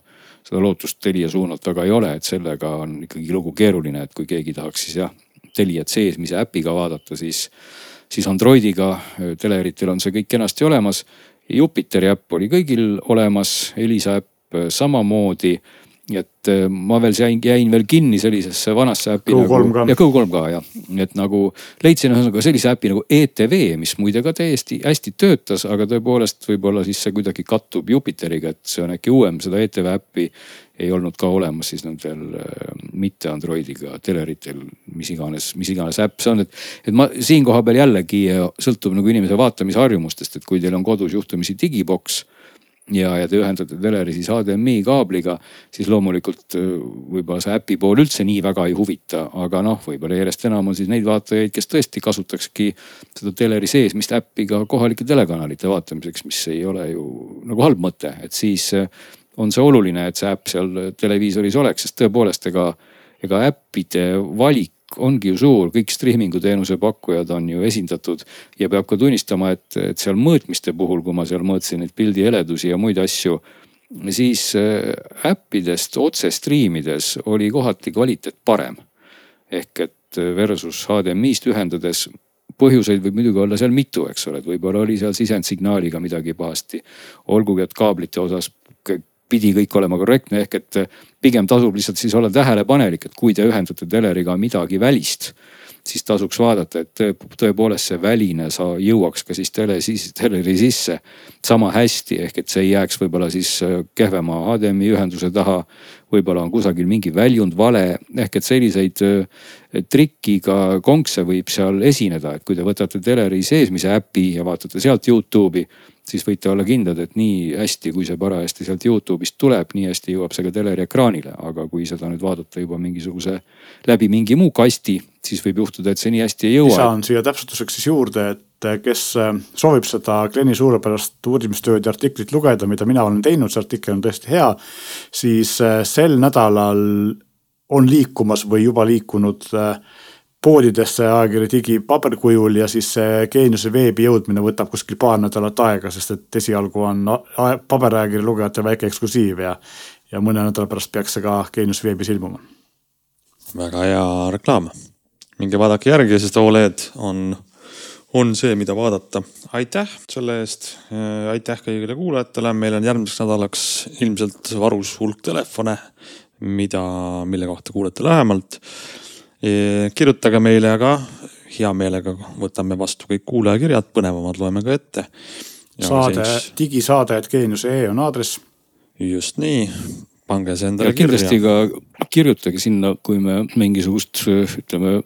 seda lootust Telia suunalt väga ei ole, et sellega on ikkagi lugu keeruline, et kui keegi tahaks siis jah, Teliat seesmise äpiga vaadata, siis siis Androidiga teleritel on see kõik kenasti olemas Jupiteri äpp oli kõigil olemas, Elisa äpp samamoodi. Et äh, ma veel jäin, jäin veel kinni sellisesse vanasse äppi Go3 nagu. ja Go3 ka jah, et nagu leidsin ühesõnaga sellise äpi nagu ETV, mis muide ka täiesti hästi töötas, aga tõepoolest võib-olla siis see kuidagi kattub Jupiteriga, et see on äkki uuem, seda ETV äppi ei olnud ka olemas siis nendel äh, mitte Androidiga teleritel, mis iganes, mis iganes äpp see on, et. et ma siin koha peal jällegi sõltub nagu inimese vaatamisharjumustest, et kui teil on kodus juhtumisi digiboks ja, ja te ühendate teleri siis HDMI kaabliga, siis loomulikult äh, võib-olla see äpi pool üldse nii väga ei huvita, aga noh, võib-olla järjest enam on siis neid vaatajaid, kes tõesti kasutakski seda teleri seesmist äppi ka kohalike telekanalite vaatamiseks, mis ei ole ju nagu halb mõte, et siis äh, on see oluline, et see äpp seal televiisoris oleks, sest tõepoolest ega, ega äppide valik ongi ju suur, kõik striimingu teenuse pakkujad on ju esindatud ja peab ka tunnistama, et, et seal mõõtmiste puhul, kui ma seal mõõtsin neid pildi heledusi ja muid asju, siis äh, äppidest otse striimides oli kohati kvaliteet parem. ehk et versus HDMI-st ühendades põhjuseid võib muidugi olla seal mitu, eks ole, et võib-olla oli seal sisendsignaaliga midagi pahasti. olgugi, et kaablite osas pidi kõik olema korrektne, ehk et pigem tasub lihtsalt siis olla tähelepanelik, et kui te ühendate teleriga midagi välist, siis tasuks vaadata, et tõepoolest see väline sa jõuaks ka siis tele, siis teleri sisse sama hästi, ehk et see ei jääks võib-olla siis kehvema HDMI ühenduse taha. võib-olla on kusagil mingi väljund vale, ehk et selliseid trikiga konkse võib seal esineda, et kui te võtate teleri seesmise äpi ja vaatate sealt Youtube'i siis võite olla kindlad, et nii hästi, kui see parajasti sealt Youtube'ist tuleb, nii hästi jõuab see ka teleri ekraanile. aga kui seda nüüd vaadata juba mingisuguse läbi mingi muu kasti, siis võib juhtuda, et see nii hästi ei jõua. lisan siia täpsustuseks siis juurde, et kes äh, soovib seda Glenni suurepärast uurimistööd ja artiklit lugeda, mida mina olen teinud, see artikkel on tõesti hea. siis äh, sel nädalal on liikumas või juba liikunud äh, poodidesse ajakirja digi paberkujul ja siis see geeniuse veebi jõudmine võtab kuskil paar nädalat aega, sest et esialgu on paberajakirja lugejatel väike eksklusiiv ja, ja mõne nädala pärast peaks see ka geenius veebis ilmuma. väga hea reklaam, minge vaadake järgi, sest Oled on, on see, mida vaadata. aitäh selle eest, aitäh kõigile kuulajatele, meil on järgmiseks nädalaks ilmselt varus hulk telefone, mida, mille kohta kuulete lähemalt kirjutage meile, aga hea meelega võtame vastu kõik kuulajakirjad, põnevamad loeme ka ette. saade siis..., digisaade, et geenius.ee on aadress. just nii, pange see endale ja kindlasti kirja. ka kirjutage sinna, kui me mingisugust ütleme,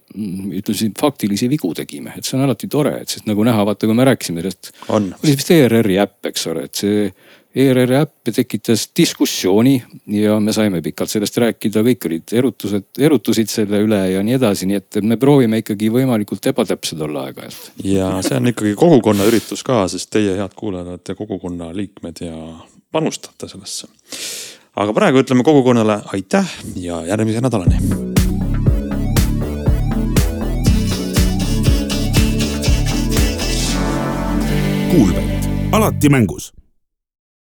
ütlesin faktilisi vigu tegime, et see on alati tore, et sest nagu näha, vaata, kui me rääkisime sellest. oli vist ERR-i äpp, eks ole, et see ERR-i äpp tekitas diskussiooni ja me saime pikalt sellest rääkida, kõik olid erutused, erutusid selle üle ja nii edasi, nii et me proovime ikkagi võimalikult ebatäpsed olla aeg-ajalt. ja see on ikkagi kogukonna üritus ka, sest teie, head kuulajad, olete kogukonna liikmed ja panustate sellesse. aga praegu ütleme kogukonnale aitäh ja järgmise nädalani. kuulvett, alati mängus